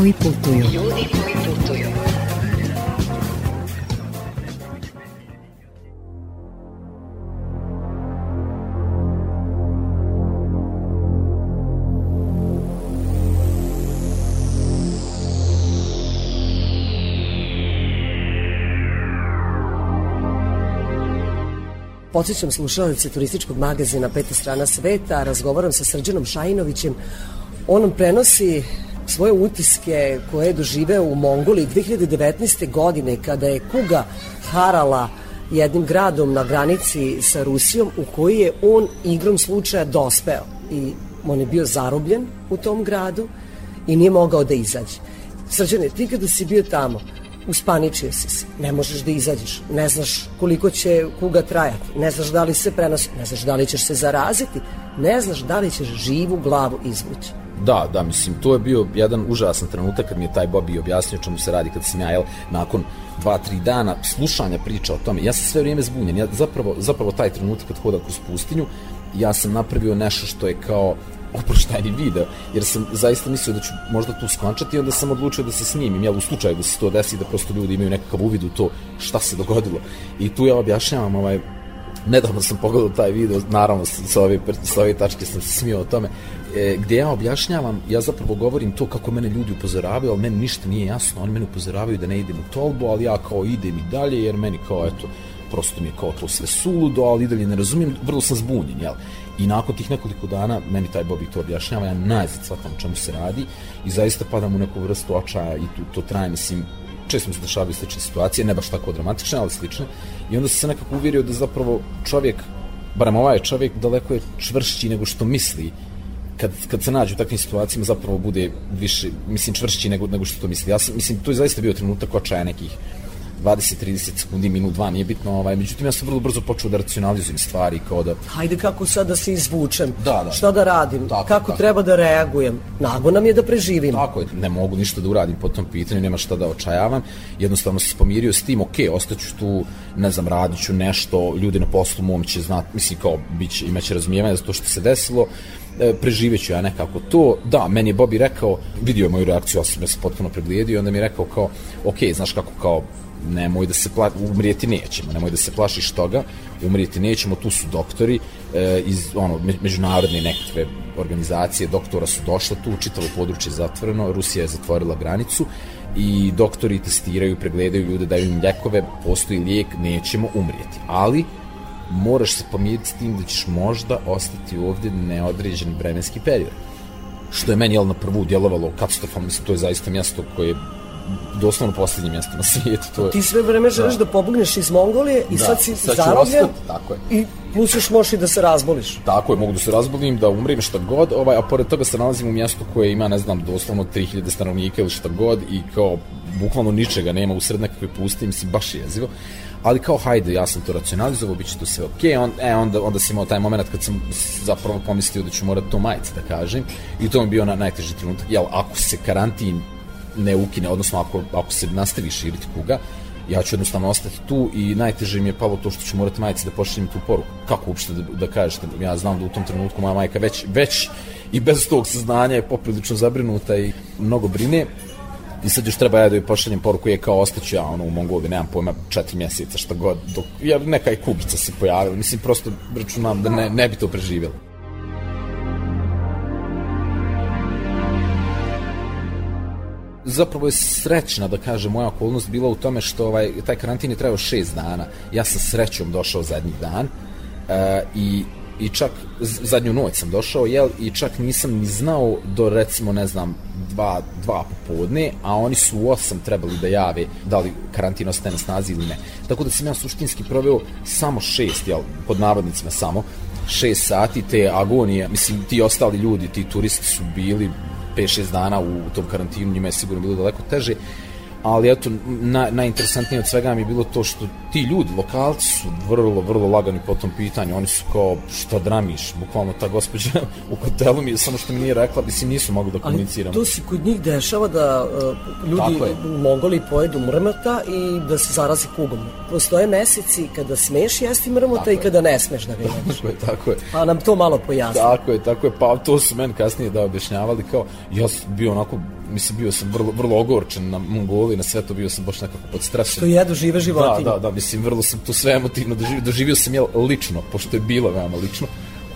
Koji putuju. Ljudi koji putuju. Podsećam slušalnice turističkog magazina Peta strana sveta, razgovaram sa Srđanom Šajinovićem. On nam prenosi svoje utiske koje je doživeo u Mongoliji 2019. godine kada je kuga harala jednim gradom na granici sa Rusijom u koji je on igrom slučaja dospeo i on je bio zarobljen u tom gradu i nije mogao da izađe. Srđane, ti kada si bio tamo, uspaničio si se, ne možeš da izađeš, ne znaš koliko će kuga trajati, ne znaš da li se prenosi, ne znaš da li ćeš se zaraziti, ne znaš da li ćeš živu glavu izvući. Da, da, mislim, to je bio jedan užasan trenutak kad mi je taj Bobby objasnio čemu se radi, kad sam ja, jel, nakon dva, tri dana slušanja priča o tome, ja sam sve vrijeme zbunjen, ja zapravo, zapravo taj trenutak kad hodam kroz pustinju, ja sam napravio nešto što je kao oproštajni video, jer sam zaista mislio da ću možda tu skončati i onda sam odlučio da se snimim, jel, u slučaju da se to desi, da prosto ljudi imaju nekakav uvid u to šta se dogodilo. I tu ja objašnjavam ovaj, nedavno sam pogledao taj video, naravno sa ove, sa ove tačke sam se smio o tome, e, gdje ja objašnjavam, ja zapravo govorim to kako mene ljudi upozoravaju, ali meni ništa nije jasno, oni mene upozoravaju da ne idem u tolbu, ali ja kao idem i dalje, jer meni kao, eto, prosto mi je kao to sve suludo, ali i dalje ne razumijem, vrlo sam zbunjen, jel? I nakon tih nekoliko dana, meni taj Bobby to objašnjava, ja najzad shvatam čemu se radi i zaista padam u neku vrstu očaja i tu, to traje, mislim, često mi se dešavaju slične situacije, ne baš tako dramatične, ali slične. I onda sam se nekako uvjerio da zapravo čovjek, barem ovaj čovjek, daleko je čvršći nego što misli kad, kad se nađe u takvim situacijama zapravo bude više, mislim, čvršći nego, nego što to misli. Ja sam, mislim, to je zaista bio trenutak očaja nekih 20-30 sekundi, minut, dva, nije bitno, ovaj, međutim ja sam vrlo brzo počeo da racionalizujem stvari, kao da... Hajde kako sad da se izvučem, Da, da. šta da radim, Tako, kako tako. treba da reagujem. Nago nam je da preživim. Tako je, ne mogu ništa da uradim po tom pitanju, nema šta da očajavam. Jednostavno se pomirio s tim, ok, ostaću tu, ne znam, radit ću nešto, ljudi na poslu mom će znati, mislim kao, bit će, imaće razumijevanje za to što se desilo, e, preživjet ću ja nekako to. Da, meni je Bobby rekao, vidio je moju reakciju, ja sam sam potpuno preblijedio i onda mi je rekao kao, ok, znaš kako kao, nemoj da se pla umrijeti nećemo, nemoj da se plašiš toga, umrijeti nećemo, tu su doktori e, iz ono me- međunarodne nekakve organizacije, doktora su došla tu, čitavo područje je zatvoreno, Rusija je zatvorila granicu i doktori testiraju, pregledaju ljude, daju im ljekove, postoji lijek, nećemo umrijeti. Ali moraš se pomiriti s tim da ćeš možda ostati ovdje neodređen vremenski period. Što je meni, jel, na prvu djelovalo katastrofalno, mislim, to je zaista mjesto koje je doslovno posljednje mjesto na svijetu. To je, Ti sve vreme želiš da, pobegneš iz Mongolije i Da, sad si sad zarobljen tako je. i plus još možeš i da se razboliš. Tako je, mogu da se razbolim, da umrem šta god, ovaj, a pored toga se nalazim u mjestu koje ima, ne znam, doslovno 3000 stanovnika ili šta god i kao bukvalno ničega nema u sred nekakve puste, mislim, baš je jezivo. Ali kao, hajde, ja sam to racionalizovao, bit će to sve okej, on, e, onda, onda sam imao taj moment kad sam zapravo pomislio da ću morat to majice da kažem i to mi bio na, najteži trenutak, jel, ako se karantin ne ukine, odnosno ako, ako se nastavi širiti kuga, ja ću jednostavno ostati tu i najteže mi je palo to što ću morati majici da pošaljem tu poruku. Kako uopšte da, da kažete? Ja znam da u tom trenutku moja majka već, već i bez tog saznanja je poprilično zabrinuta i mnogo brine. I sad još treba ja da joj pošaljem poruku je kao ostaću ja ono u Mongoliji, nemam pojma, četiri mjeseca, šta god, dok ja, neka je kugica se pojavila, mislim prosto računam da ne, ne bi to preživjela. zapravo je srećna, da kažem, moja okolnost bila u tome što ovaj, taj karantin je trajao šest dana. Ja sam srećom došao zadnji dan e, i, i čak zadnju noć sam došao, jel, i čak nisam ni znao do recimo, ne znam, dva, dva popodne, a oni su u osam trebali da jave da li karantin ostaje na snazi ili ne. Tako da sam ja suštinski proveo samo šest, jel, pod navodnicima samo, šest sati te agonije, mislim, ti ostali ljudi, ti turisti su bili 5-6 dana u tom karantinu, njima je sigurno bilo daleko teže, ali eto, na, najinteresantnije od svega mi je bilo to što ti ljudi, lokalci su vrlo, vrlo lagani po tom pitanju, oni su kao, šta dramiš, bukvalno ta gospođa u hotelu mi je samo što mi nije rekla, mislim, nisu mogli da Ali komuniciramo. to se kod njih dešava da uh, ljudi u Mongoliji pojedu mrmota i da se zarazi kugom. Postoje meseci kada smeš jesti mrmota Tako i kada ne smeš da ga jedeš. Tako je, tako je. Pa nam to malo pojasni. Tako je, tako je, pa to su meni kasnije da objašnjavali kao, ja sam bio onako mislim, bio sam vrlo, vrlo ogorčen na Mongoliji, na sve to bio sam baš nekako pod stresom. Što jedu žive životinje. Da, da, da, mislim, vrlo sam to sve emotivno doživio, doživio sam jel lično, pošto je bilo veoma lično.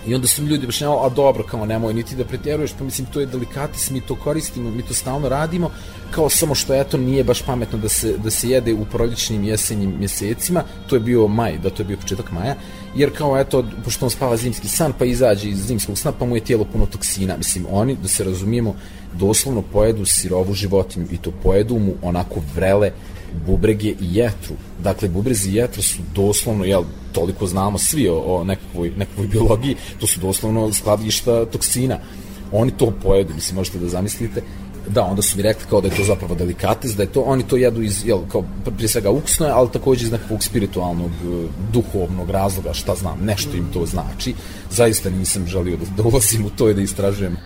I onda su mi ljudi objašnjavali, a dobro, kao nemoj niti da pretjeruješ, pa mislim, to je delikatis, mi to koristimo, mi to stalno radimo, kao samo što eto nije baš pametno da se, da se jede u proljećnim jesenjim mjesecima, to je bio maj, da to je bio početak maja, jer kao eto, pošto on spava zimski san, pa izađe iz zimskog sna, pa mu je tijelo puno toksina. Mislim, oni, da se razumijemo, doslovno pojedu sirovu životinju i to pojedu mu onako vrele bubrege i jetru. Dakle, bubrezi i jetra su doslovno, jel, toliko znamo svi o, o nekakvoj, nekakvoj biologiji, to su doslovno skladišta toksina. Oni to pojedu, mislim, možete da zamislite. Da, onda su mi rekli kao da je to zapravo delikates, da je to, oni to jedu iz, jel, kao prije svega ukusno ali takođe iz nekakvog spiritualnog, e, duhovnog razloga, šta znam, nešto im to znači. Zaista nisam želio da, da ulazim u to i da istražujem.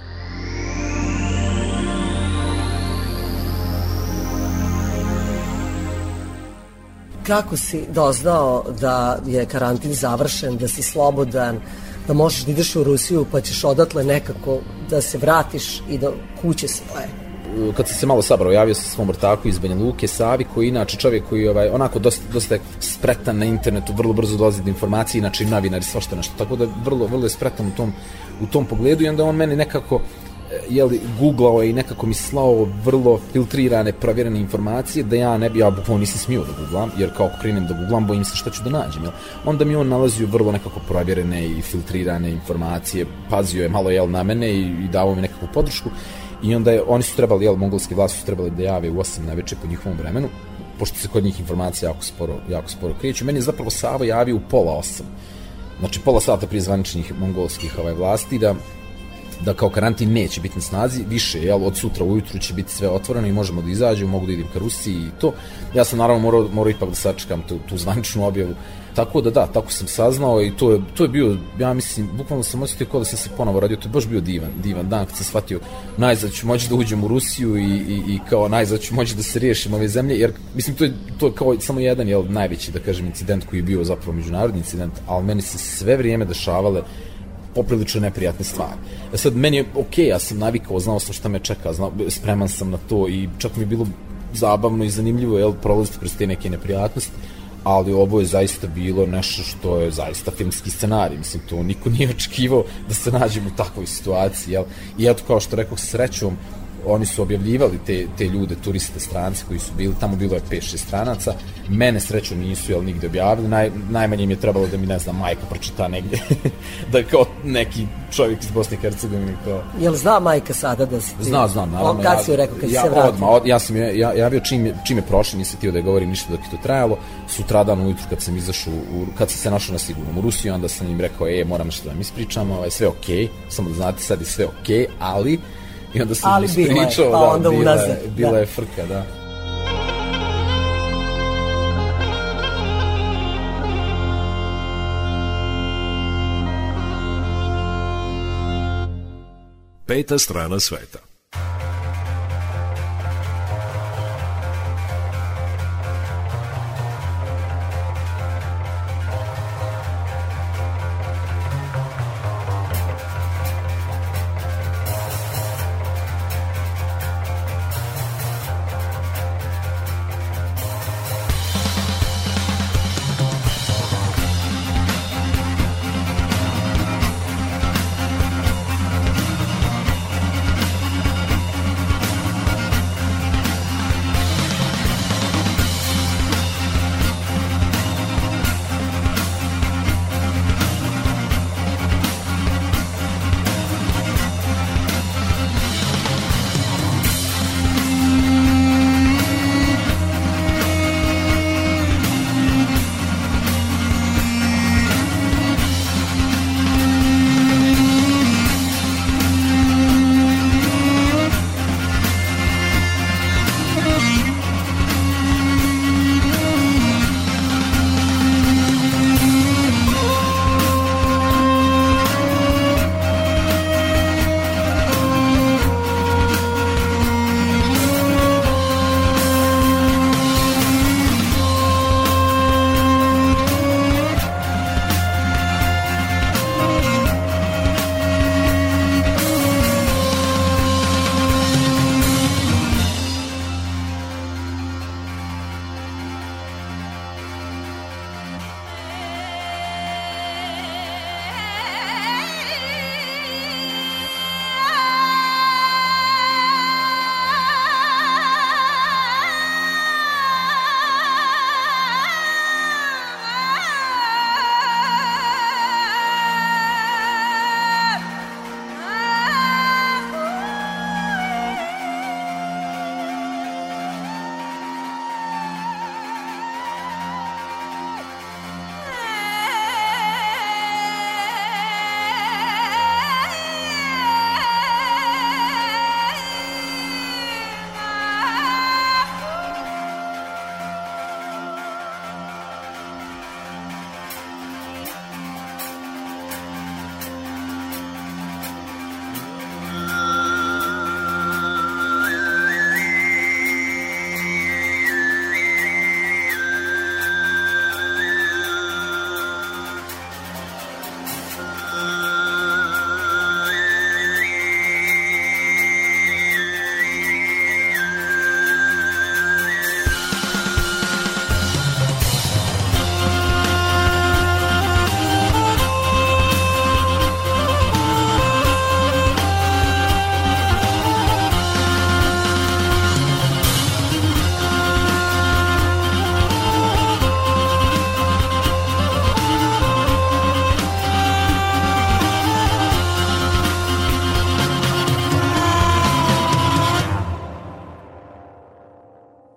Kako si doznao da je karantin završen, da si slobodan, da možeš da ideš u Rusiju pa ćeš odatle nekako da se vratiš i do kuće svoje? kad sam se malo sabrao, javio sam svom ortaku iz Banja Luke, Savi, koji je inače čovjek koji ovaj, onako dosta, dosta je spretan na internetu, vrlo brzo dolazi do informacije, inače i novinar i svašta nešto, tako da vrlo, vrlo je spretan u tom, u tom pogledu i onda on meni nekako e, jeli, googlao i nekako mi slao vrlo filtrirane, provjerene informacije da ja ne bi, ja bukvalno nisam smio da googlam, jer kao krenem da googlam, bojim se šta ću da nađem, jel? Onda mi on nalazio vrlo nekako provjerene i filtrirane informacije, pazio je malo, jel, na mene i, i dao mi nekakvu podršku i onda je, oni su trebali, jel, mongolski vlasti su trebali da jave u 8 na večer po njihovom vremenu, pošto se kod njih informacije jako sporo, jako sporo kreću. Meni je zapravo Savo javio u pola 8. Znači pola sata prije zvaničnih mongolskih ovaj, vlasti da da kao karantin neće biti na snazi, više, jel, od sutra ujutru će biti sve otvoreno i možemo da izađemo, mogu da idem ka Rusiji i to. Ja sam naravno morao, morao ipak da sačekam tu, tu zvaničnu objavu. Tako da da, tako sam saznao i to je, to je bio, ja mislim, bukvalno sam osjetio kao da sam se ponovo radio, to je baš bio divan, divan dan kad sam shvatio najzad ću moći da uđem u Rusiju i, i, i kao najzad ću moći da se riješim ove zemlje, jer mislim to je, to je kao samo jedan, jel, najveći, da kažem, incident koji je bio zapravo međunarodni incident, ali meni se sve vrijeme dešavale poprilično neprijatne stvari. E sad, meni je okej, ja sam navikao, znao sam šta me čeka, znao, spreman sam na to i čak mi je bilo zabavno i zanimljivo, jel, prolaziti kroz te neke neprijatnosti, ali ovo je zaista bilo nešto što je zaista filmski scenarij, mislim, to niko nije očekivao da se nađemo u takvoj situaciji, jel? I eto, kao što rekao, srećom, oni su objavljivali te, te ljude, turiste, strance koji su bili, tamo bilo je 5-6 stranaca, mene srećom nisu, jel, nigde objavili, Naj, najmanje im je trebalo da mi, ne znam, majka pročita negde, da kao neki čovjek iz Bosne i Hercegovine, kao, Jel zna majka sada da si ti... Zna, znam, naravno. On, kad si joj rekao, kad ja, se vratio? Odmah, od, ja sam je, ja, ja bio čim, je- čim je prošlo, nisam htio da je govorim ništa dok je to trajalo. Sutradan ujutru kad sam izašao, u, kad sam se našao na sigurnom u Rusiji, onda sam im rekao, e, moram nešto da vam ispričam, ovaj, sve okej, samo da znate, sad je sve okej, ali... I onda sam Ali im bilo je, ispričao, pa da, onda bila, unazad, bila da. je frka, da. Peta strana sveta.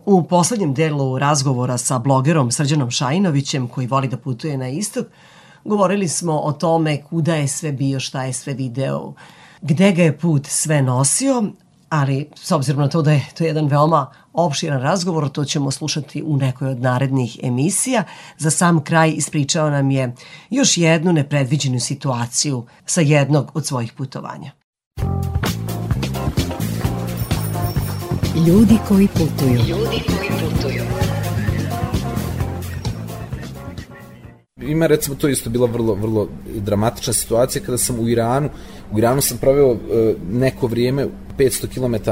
U poslednjem delu razgovora sa blogerom Srđanom Šajinovićem, koji voli da putuje na istok, govorili smo o tome kuda je sve bio, šta je sve video, gde ga je put sve nosio, ali s obzirom na to da je to jedan veoma opširan razgovor, to ćemo slušati u nekoj od narednih emisija. Za sam kraj ispričao nam je još jednu nepredviđenu situaciju sa jednog od svojih putovanja. Ljudi koji putuju. Ljudi koji putuju. Ima recimo to isto bila vrlo vrlo dramatična situacija kada sam u Iranu u Iranu sam proveo e, neko vrijeme 500 km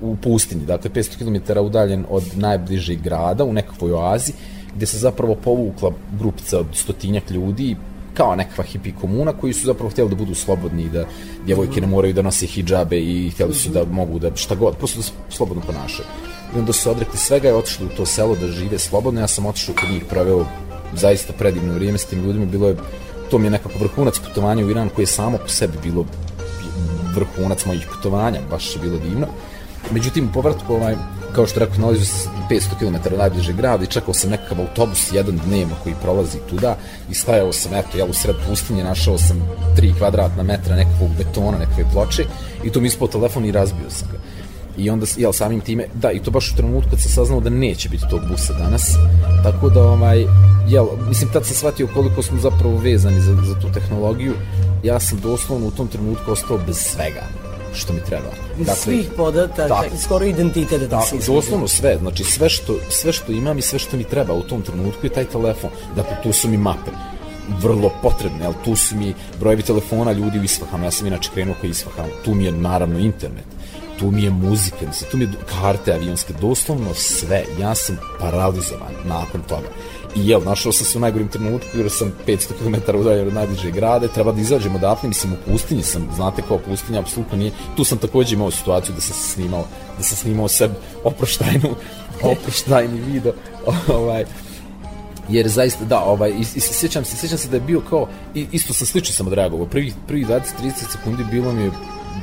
u pustinji, dakle 500 km udaljen od najbližeg grada u nekakvoj oazi gdje se zapravo povukla grupica od stotinjak ljudi kao nekakva hipi komuna koji su zapravo htjeli da budu slobodni i da djevojke ne moraju da nose hidžabe i htjeli su da mogu da šta god, prosto da se slobodno ponašaju. I onda su odrekli svega i otišli u to selo da žive slobodno. Ja sam otišao kod njih, proveo zaista predivno vrijeme s tim ljudima. Bilo je, to mi je nekako vrhunac putovanja u Iran koje je samo po sebi bilo vrhunac mojih putovanja, baš je bilo divno. Međutim, u povratku, ovaj, kao što rekao, nalazio sam 500 km od najbližeg grada i čekao sam nekakav autobus jedan dnevno koji prolazi tuda i stajao sam, eto, jel, u sred pustinje, našao sam 3 kvadratna metra nekakvog betona, nekakve ploče i to mi ispao telefon i razbio sam ga. I onda, jel, samim time, da, i to baš u trenutku kad sam saznao da neće biti tog busa danas, tako da, ovaj, jel, mislim, tad sam shvatio koliko smo zapravo vezani za, za tu tehnologiju, ja sam doslovno u tom trenutku ostao bez svega što mi treba. Dakle, svih podataka, tako, skoro identitet da se doslovno sve, znači sve što, sve što imam i sve što mi treba u tom trenutku je taj telefon. Dakle, tu su mi mape vrlo potrebne, ali tu su mi brojevi telefona ljudi u Isfahanu, ja sam inače krenuo kao Isfahanu, tu mi je naravno internet, tu mi je muzika, mislim, tu mi je karte avionske, doslovno sve, ja sam paralizovan nakon toga. I jel, našao sam se u najgorim trenutku, jer sam 500 km udaljen od najbliže grade, treba da izađem odatle, mislim, u pustinji sam, znate kao pustinja, apsolutno nije, tu sam takođe imao situaciju da sam se snimao, da sam snimao seb oproštajnu, oproštajni video, ovaj, jer zaista da ovaj i, i sjećam se sjećam se da je bio kao i, isto sam slično sam odreagovao prvi prvi 20 30 sekundi bilo mi je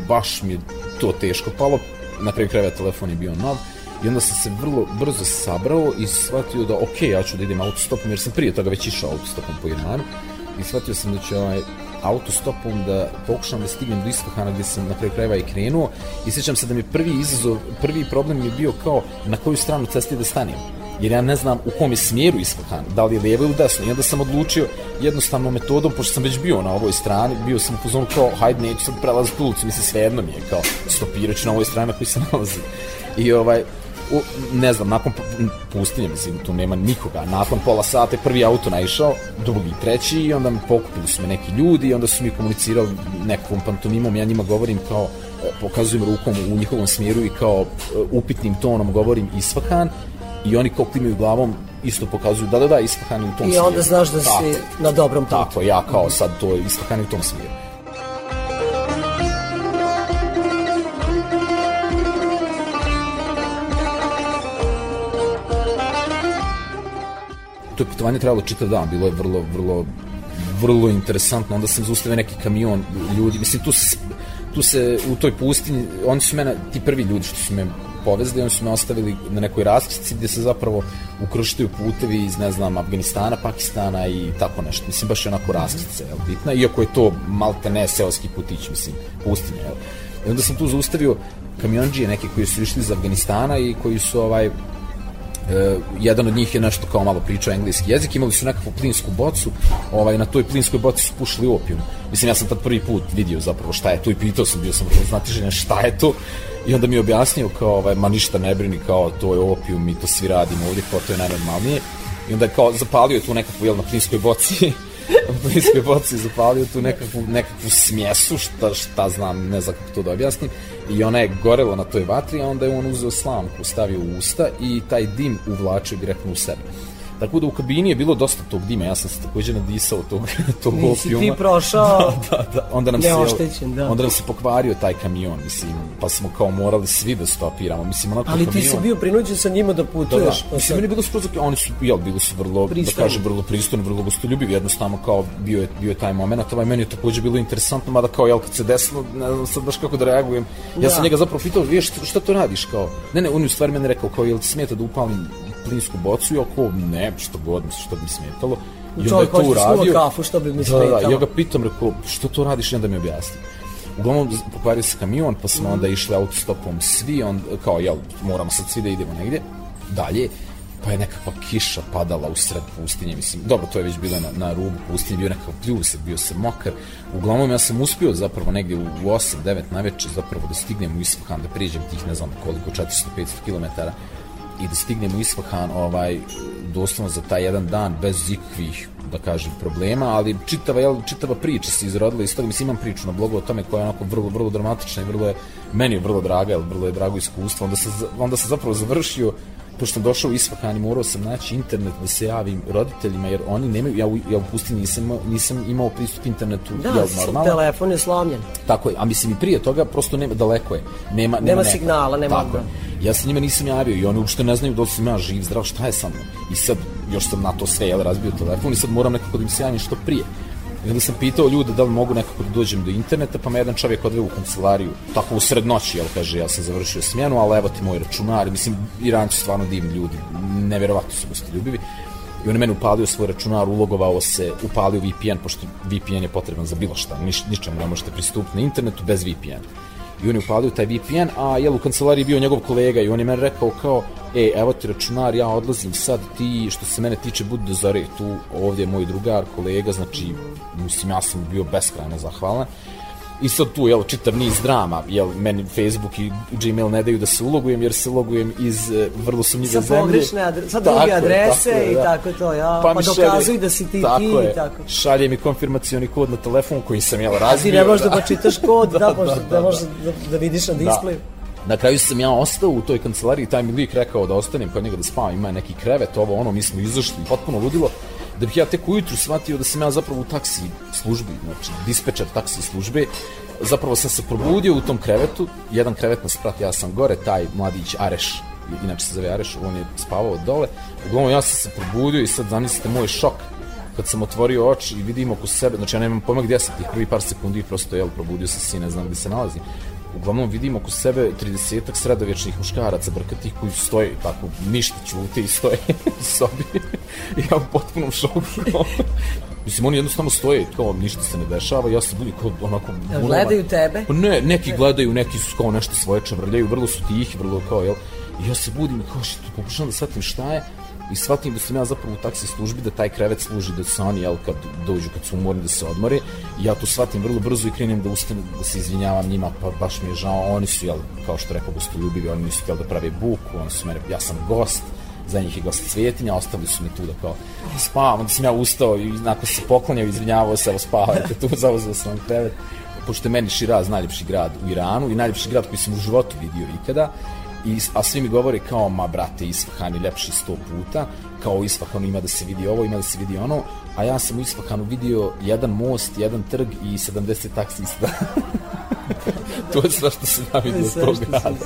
baš mi je to teško palo na kraju krajeva telefon je bio nov i onda sam se vrlo brzo sabrao i shvatio da ok, ja ću da idem autostopom jer sam prije toga već išao autostopom po Iranu i shvatio sam da ću ovaj, autostopom da pokušam da stignem do Isfahana gdje sam na kraju krajeva i krenuo i sjećam se da mi prvi izazov, prvi problem je bio kao na koju stranu ceste da stanem jer ja ne znam u kom je smjeru Isfahan, da li je lijevo ili desno. I onda sam odlučio jednostavnom metodom, pošto sam već bio na ovoj strani, bio sam u fazonu kao, hajde, neću sad prelaziti ulicu, mislim, svejedno mi je, kao, stopirat ću na ovoj strani na kojoj se nalazi. I ovaj, u, ne znam, nakon pustinje, mislim, tu nema nikoga, nakon pola sata je prvi auto naišao, drugi, treći, i onda mi pokupili su me neki ljudi, i onda su mi komunicirali nekakvom pantomimom, ja njima govorim kao, pokazujem rukom u njihovom smjeru i kao upitnim tonom govorim Isfahan, i oni kao klimaju glavom isto pokazuju da da da Isfahan u tom I smjeru. onda znaš da si tako, na dobrom putu. Tako, ja kao sad to Isfahan u tom smjeru. To je putovanje trajalo čitav dan, bilo je vrlo, vrlo, vrlo interesantno. Onda sam zaustavio neki kamion ljudi, mislim tu se, tu se u toj pustinji, oni su mene, ti prvi ljudi što su me povezli, oni su me ostavili na nekoj raskrsnici gdje se zapravo ukrštaju putevi iz, ne znam, Afganistana, Pakistana i tako nešto. Mislim, baš je onako raskrsnica, jel, bitna, iako je to malte ne seoski putić, mislim, pustinja, jel. I onda sam tu zaustavio kamionđije neke koji su išli iz Afganistana i koji su ovaj, Uh, jedan od njih je nešto kao malo pričao engleski jezik, imali su nekakvu plinsku bocu, ovaj, na toj plinskoj boci su pušili opijum. Mislim, ja sam tad prvi put vidio zapravo šta je to i pitao sam, bio sam vrlo znatižen šta je to i onda mi je objasnio kao, ovaj, ma ništa ne brini, kao to je opijum, mi to svi radimo ovdje, kao to je najnormalnije. I onda je kao zapalio tu nekakvu, jel, na plinskoj boci u plinskoj boci zapalio tu nekakvu, nekakvu smjesu, šta, šta znam, ne znam kako to da objasnim, i ona je gorela na toj vatri, a onda je on uzeo slamku, stavio u usta i taj dim uvlačio direktno u sebe. Tako da u kabini je bilo dosta tog dima, ja sam se takođe nadisao tog, tog Nisi ti opijuma. prošao da, da, da. Onda nam, se, neoštećen, da. onda nam se pokvario taj kamion, mislim, pa smo kao morali svi da stopiramo. Mislim, onako Ali ti kamion... si bio prinuđen sa njima da Da, da. putuješ. pa Mislim, sad- meni je bilo skroz, oni su, jel, bili su vrlo, Pristojni. da kažem, vrlo pristojni, vrlo gostoljubivi, jednostavno kao bio je, bio je taj moment, ovaj meni je takođe bilo interesantno, mada kao, jel, kad se desilo, ne znam sad baš kako da reagujem, ja Da. sam njega zapravo pitao, viješ, šta, šta to radiš, kao, ne, ne, on je u stvari meni rekao, kao, jel ti smeta da upalim plinsku bocu, i ako, ne, što god, mislim, što bi mi smetalo, I onda je to da uradio. kafu, što bi mi Da, da, da, smetalo. ja ga pitam, rekao, što to radiš, i onda mi objasni. Uglavnom, pokvario se kamion, pa smo onda išli autostopom svi, on, kao, jel, moramo sad svi da idemo negdje, dalje, pa je nekakva kiša padala u sred pustinje, mislim, dobro, to je već bilo na, na rubu pustinje, bio nekakav pljusak, bio sam mokar, uglavnom ja sam uspio zapravo negdje u 8, 9 naveče zapravo da stignem u Isfahan, da priđem tih, ne znam koliko, 400-500 km i da stignem u Isfahan ovaj, doslovno za taj jedan dan bez ikvih da kažem problema, ali čitava jel, čitava priča se izrodila iz toga, mislim imam priču na blogu o tome koja je onako vrlo vrlo dramatična i vrlo je meni je vrlo draga, jel, vrlo je drago iskustvo. Onda se onda se zapravo završio pošto sam došao u Isfahan i morao sam naći internet da se javim roditeljima jer oni nemaju ja u, ja u pustini nisam, nisam imao pristup internetu Da, s- normalno. telefon je slomljen. Tako je, a mislim i prije toga prosto nema, daleko je. Nema, nema, Nema neka. signala, nema Tako je. Ja se njima nisam javio i oni uopšte ne znaju da li sam ja živ, zdrav, šta je sa mnom. I sad, još sam na to sve, jel, razbio telefon i sad moram nekako da im se javim što prije. I onda sam pitao ljude da li mogu nekako da dođem do interneta, pa me jedan čovjek odveo u kancelariju, tako u sred noći, jel, kaže, ja sam završio smjenu, ali evo ti moj računar, mislim, Iranci stvarno divni ljudi, nevjerovatno su gostoljubivi. I on je meni upalio svoj računar, ulogovao se, upalio VPN, pošto VPN je potreban za bilo šta, niš, ničemu ne možete pristupiti na internetu bez VPN. I on je upalio taj VPN, a jel u kancelariji bio njegov kolega i on je meni rekao kao, e, evo ti računar, ja odlazim sad, ti, što se mene tiče, budi do zore, tu, ovdje je moj drugar, kolega, znači, mislim, ja sam bio beskrajno zahvalan. I sad tu, jel, čitav niz drama, jel, meni Facebook i Gmail ne daju da se ulogujem, jer se ulogujem iz e, vrlo sumnjive Sa zemlje. pogrešne adre- sa druge adrese tako je, i da. tako to, ja, pa mi dokazuj da si ti tako ti je, i tako. Šalje mi konfirmacioni kod na telefon koji sam, jel, A razbio. ti ne možeš da da. počitaš kod, da, Da, da, da, da, da. da, da vidiš na displeju. Na kraju sam ja ostao u toj kancelariji, taj mi lik rekao da ostanem kod njega da spavam, ima neki krevet, ovo ono, mi smo izašli, potpuno ludilo, da bih ja tek ujutru shvatio da sam ja zapravo u taksi službi, znači dispečer taksi službe, zapravo sam se probudio u tom krevetu, jedan krevet na sprat, ja sam gore, taj mladić Areš, inače se zove Areš, on je spavao dole, uglavnom ja sam se probudio i sad zamislite moj šok, kad sam otvorio oči i vidim oko sebe, znači ja nemam pojma gdje sam tih prvi par sekundi, prosto jel, probudio sam se i ne znam gdje se nalazim. Uglavnom vidim oko sebe 30-ak sredovječnih muškaraca brkatih koji stoje i tako ništa ćute i stoje u sobi. Ja u potpunom šoku. Mislim, oni jednostavno stoje, kao ništa se ne dešava, ja se budim kao onako... Jel bunavan. gledaju tebe? Pa ne, neki gledaju, neki su kao nešto svoje čavrljaju, vrlo su tihi, vrlo kao, jel? I ja se budim kao što pokušavam da shvatim šta je i shvatim da sam ja zapravo u taksi službi, da taj krevet služi da se oni, jel, kad dođu, kad su umorni da se odmore, ja to shvatim vrlo brzo i krenem da ustanem, da se izvinjavam njima, pa baš mi je žao, oni su, jel, kao što rekao, gostoljubivi, oni nisu htjeli da prave buku, oni su mene, ja sam gost, za njih je gost cvjetinja, ostali su mi tu da kao spavam, onda sam ja ustao i nakon se poklanjao, izvinjavao se, evo spavajte tu, zauzeo sam vam krevet, pošto je meni Širaz najljepši grad u Iranu i najljepši grad koji sam u životu vidio ikada, I, a svi mi govore kao, ma brate, Isfahan je ljepši sto puta, kao u Isfahanu ima da se vidi ovo, ima da se vidi ono, a ja sam u Isfahanu vidio jedan most, jedan trg i 70 taksista. to je sve što sam ja vidio od tog grada.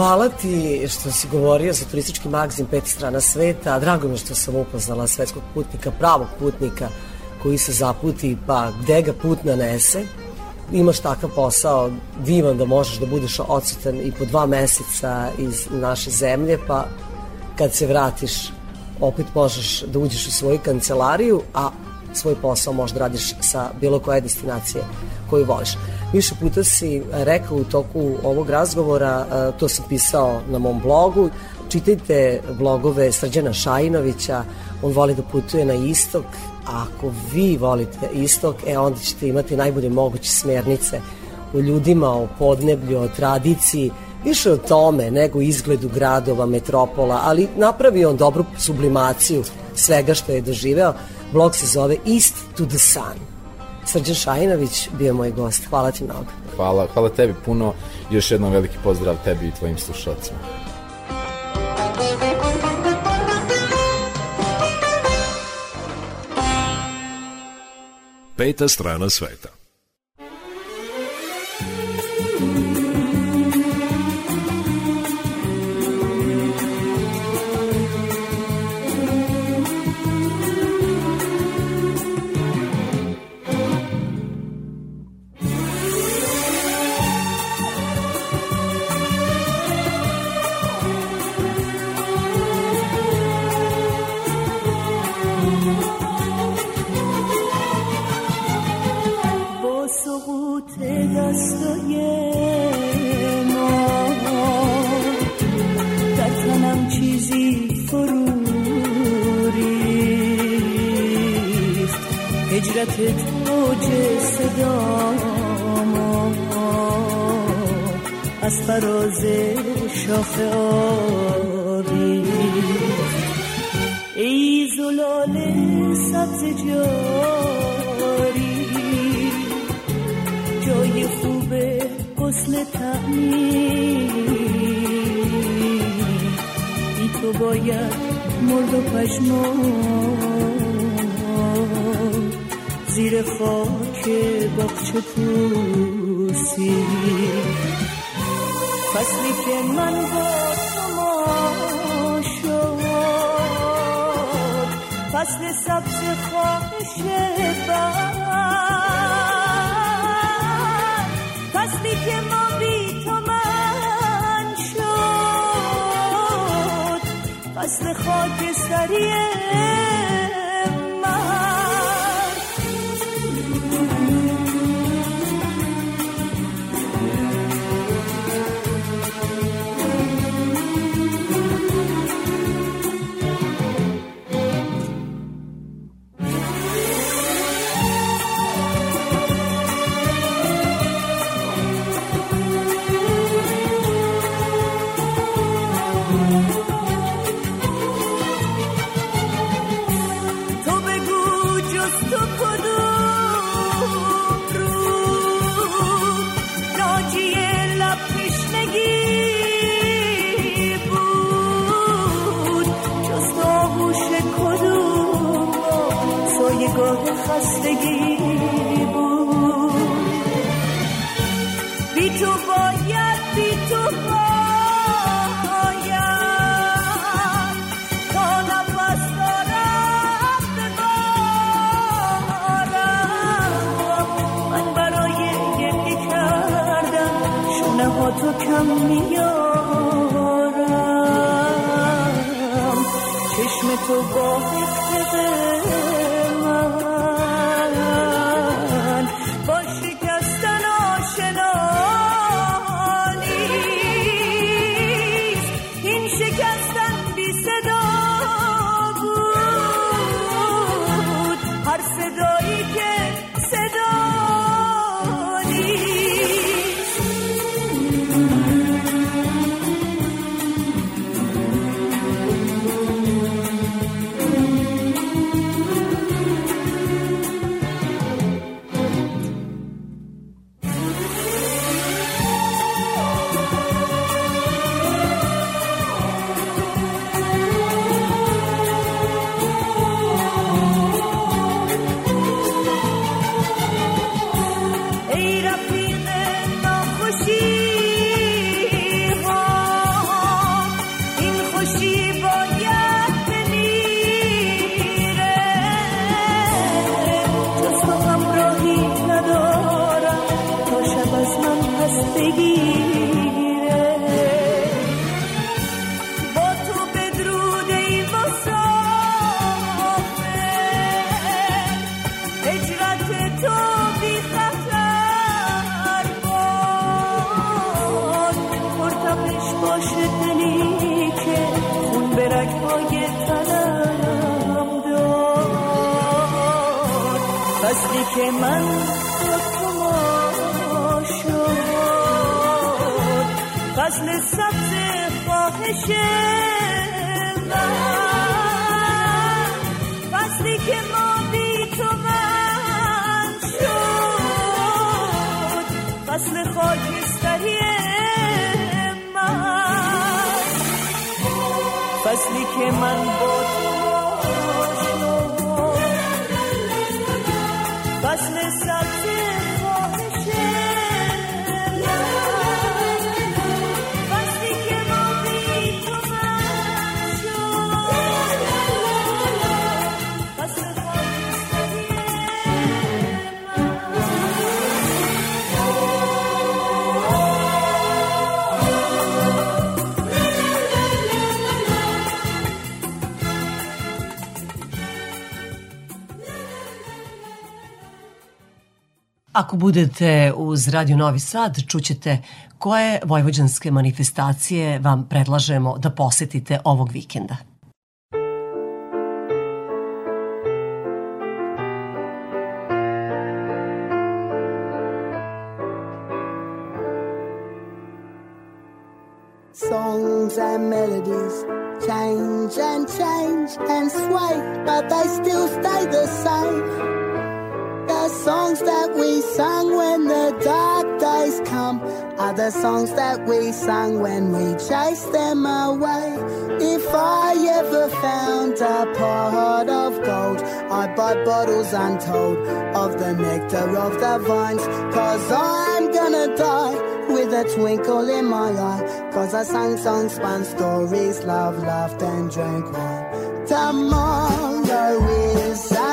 Hvala ti što si govorio za turistički magazin Pet strana sveta. Drago mi što sam upoznala svetskog putnika, pravog putnika koji se zaputi, pa gde ga put nanese. Imaš takav posao divan da možeš da budeš odsutan i po dva meseca iz naše zemlje, pa kad se vratiš opet možeš da uđeš u svoju kancelariju, a svoj posao možda radiš sa bilo koje destinacije koju voliš. Više puta si rekao u toku ovog razgovora, e, to sam pisao na mom blogu, čitajte blogove Srđana Šajinovića, on voli da putuje na istok, a ako vi volite istok, e onda ćete imati najbolje moguće smernice o ljudima, o podneblju, o tradiciji, više o tome nego izgledu gradova, metropola, ali napravi on dobru sublimaciju svega što je doživeo. Blog se zove East to the Sun. Srđan Šajinović bio je moj gost. Hvala ti mnogo. Hvala, hvala tebi puno. Još jednom veliki pozdrav tebi i tvojim slušalcima. Peta strana sveta. دستای ما. در تنم چیزی فرو ریخت. هجرت توج صدا ما. از فراز شاخه آبی. ای زلال سبز جاری غسل تعمیر بی تو باید مرد و پشمان زیر خاک باغچه پوسی. فصلی که من با تو ما شد. فصل سبز خواهش بر. فصلی که ما فصل خاکستری کم میارم. چشم تو با خاکستری من. فصلی که من با Ako budete uz Radio Novi Sad, čućete koje vojvođanske manifestacije vam predlažemo da posetite ovog vikenda. Songs and melodies change and change and sway, but they still stay the same. songs that we sang when the dark days come. Are the songs that we sang when we chased them away. If I ever found a pot of gold, I'd buy bottles untold of the nectar of the vines. Cause I'm gonna die with a twinkle in my eye. Cause I sang songs, spun stories, love, laughed, and drank wine. Tomorrow is.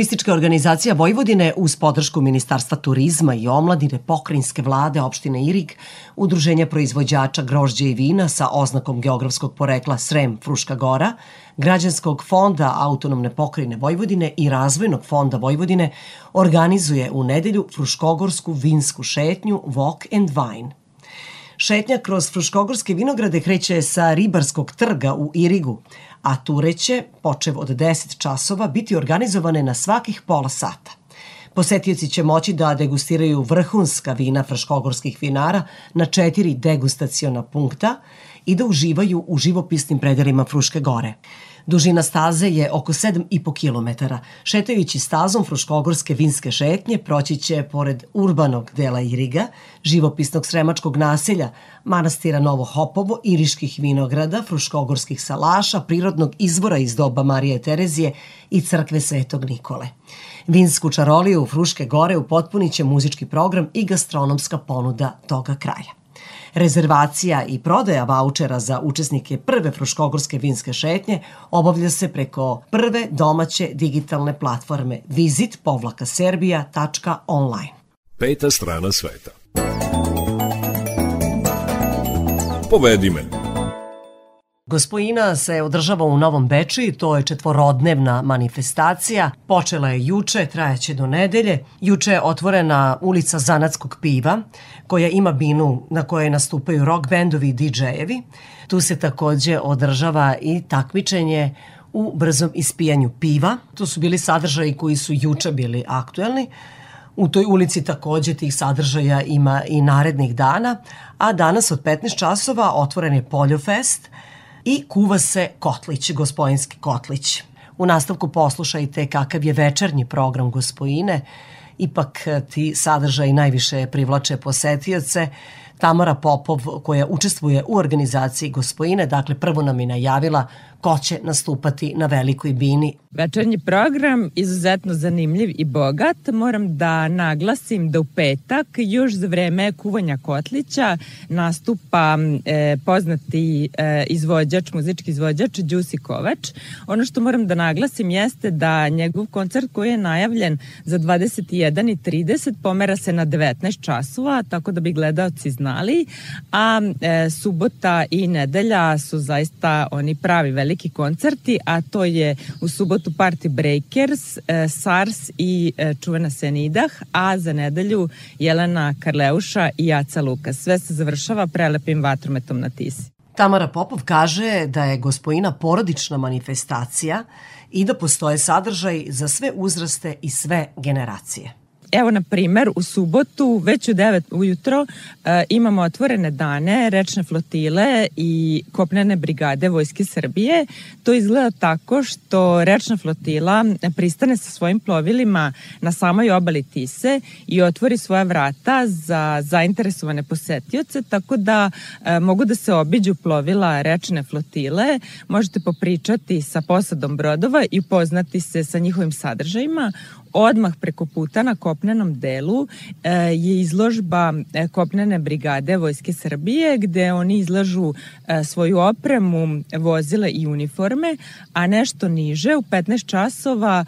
Turistička organizacija Vojvodine uz podršku Ministarstva turizma i omladine, pokrajinske vlade opštine Irig, Udruženja proizvođača grožđa i vina sa oznakom geografskog porekla Srem Fruška Gora, Građanskog fonda Autonomne pokrajine Vojvodine i Razvojnog fonda Vojvodine organizuje u nedelju Fruškogorsku vinsku šetnju Walk and Wine. Šetnja kroz Fruškogorske vinograde kreće sa ribarskog trga u Irigu, a ture će, počev od 10 časova, biti organizovane na svakih pola sata. Posetioci će moći da degustiraju vrhunska vina fruškogorskih vinara na četiri degustaciona punkta i da uživaju u živopisnim predelima Fruške gore. Dužina staze je oko 7,5 km. Šetajući stazom Fruškogorske vinske šetnje proći će pored urbanog dela Iriga, živopisnog sremačkog naselja, manastira Novo Hopovo, iriških vinograda, fruškogorskih salaša, prirodnog izvora iz doba Marije Terezije i crkve Svetog Nikole. Vinsku čaroliju Fruške gore upotpunit će muzički program i gastronomska ponuda toga kraja. Rezervacija i prodaja vaučera za učesnike prve Fruškogorske vinske šetnje obavlja se preko prve domaće digitalne platforme visit-serbia.online. Peta strana sveta. Povedi me. Gospojina se održava u Novom Beču to je četvorodnevna manifestacija. Počela je juče, trajaće do nedelje. Juče je otvorena ulica Zanatskog piva, koja ima binu na kojoj nastupaju rock bendovi i DJ-evi. Tu se takođe održava i takmičenje u brzom ispijanju piva. To su bili sadržaji koji su juče bili aktuelni. U toj ulici takođe tih sadržaja ima i narednih dana, a danas od 15 časova otvoren je Poljofest i kuva se kotlić, gospojinski kotlić. U nastavku poslušajte kakav je večernji program gospojine, ipak ti sadržaji najviše privlače posetioce. Tamara Popov koja učestvuje u organizaciji gospojine, dakle prvo nam je najavila ko će nastupati na velikoj bini. Večernji program izuzetno zanimljiv i bogat. Moram da naglasim da u petak još za vreme kuvanja kotlića nastupa e, poznati e, izvođač, muzički izvođač Đusi Kovač. Ono što moram da naglasim jeste da njegov koncert koji je najavljen za 21.30 pomera se na 19 časova, tako da bi gledalci znali, a e, subota i nedelja su zaista oni pravi veliki koncerti, a to je u subotu Party Breakers, e, SARS i e, čuvena Senidah, a za nedelju Jelena Karleuša i Jaca Lukas. Sve se završava prelepim vatrometom na Tisi. Tamara Popov kaže da je gospojina porodična manifestacija i da postoje sadržaj za sve uzraste i sve generacije. Evo, na primer, u subotu, već u 9 ujutro, e, imamo otvorene dane rečne flotile i kopnene brigade Vojske Srbije. To izgleda tako što rečna flotila pristane sa svojim plovilima na samoj obali Tise i otvori svoja vrata za zainteresovane posetioce, tako da e, mogu da se obiđu plovila rečne flotile, možete popričati sa posadom brodova i upoznati se sa njihovim sadržajima odmah preko puta na kopnenom delu e, je izložba e, kopnene brigade Vojske Srbije gde oni izlažu e, svoju opremu, vozile i uniforme, a nešto niže u 15 časova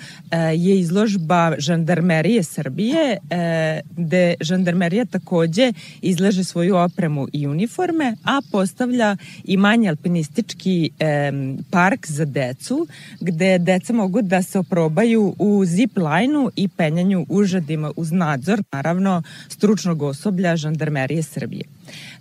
je izložba žandarmerije Srbije gde žandarmerija takođe izlaže svoju opremu i uniforme, a postavlja i manji alpinistički park za decu gde deca mogu da se oprobaju u zip line dizajnu i penjanju užadima uz nadzor, naravno, stručnog osoblja žandarmerije Srbije.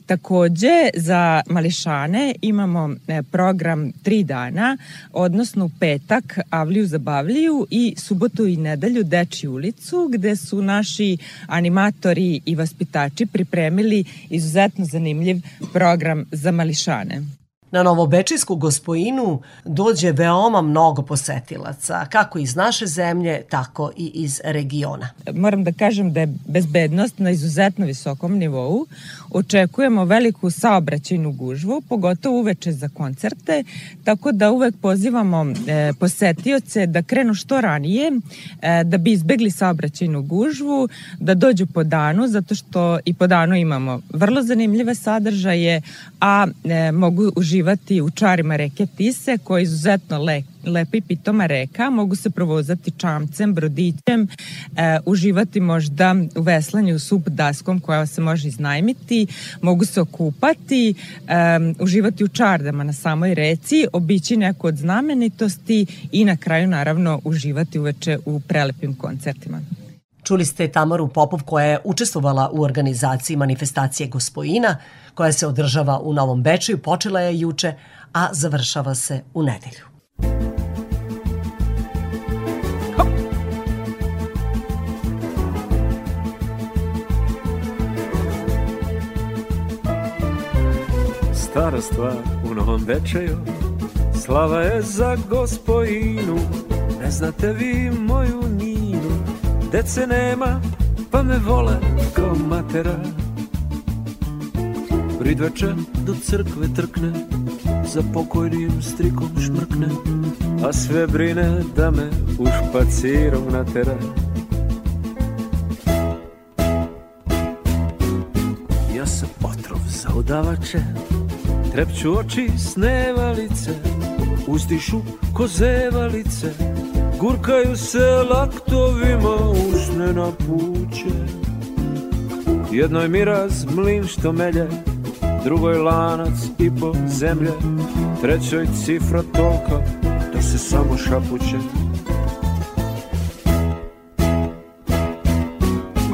Takođe, za mališane imamo e, program tri dana, odnosno petak Avliju za Bavliju i subotu i nedelju Deči ulicu, gde su naši animatori i vaspitači pripremili izuzetno zanimljiv program za mališane. Na Novobečijsku gospojinu dođe veoma mnogo posetilaca, kako iz naše zemlje, tako i iz regiona. Moram da kažem da je bezbednost na izuzetno visokom nivou. Očekujemo veliku saobraćajnu gužvu, pogotovo uveče za koncerte, tako da uvek pozivamo e, posetioce da krenu što ranije, e, da bi izbegli saobraćajnu gužvu, da dođu po danu, zato što i po danu imamo vrlo zanimljive sadržaje, a e, mogu uživati u čarima reke Tise, koja je izuzetno lep lepa i pitoma reka, mogu se provozati čamcem, brodićem, e, uživati možda u veslanju sup daskom koja se može iznajmiti, mogu se okupati, e, uživati u čardama na samoj reci, obići neku od znamenitosti i na kraju naravno uživati uveče u prelepim koncertima. Čuli ste Tamaru Popov koja je učestvovala u organizaciji manifestacije Gospojina koja se održava u Novom Beču i počela je juče, a završava se u nedelju. Stara stvar u Novom Bečeju Slava je za gospojinu Ne znate vi moju Ninu Dece nema pa me vole kao matera. Pridveče do crkve trkne Za pokojnim strikom šmrkne A sve brine da me u špacirom natera Ja sam otrov za udavače Trepću oči snevalice Uzdišu ko zevalice Gurkaju se laktovima usne na puće. Jednoj miraz mlin što melje Drugoj lanac i po zemlje Trećoj cifra tolka da se samo šapuće.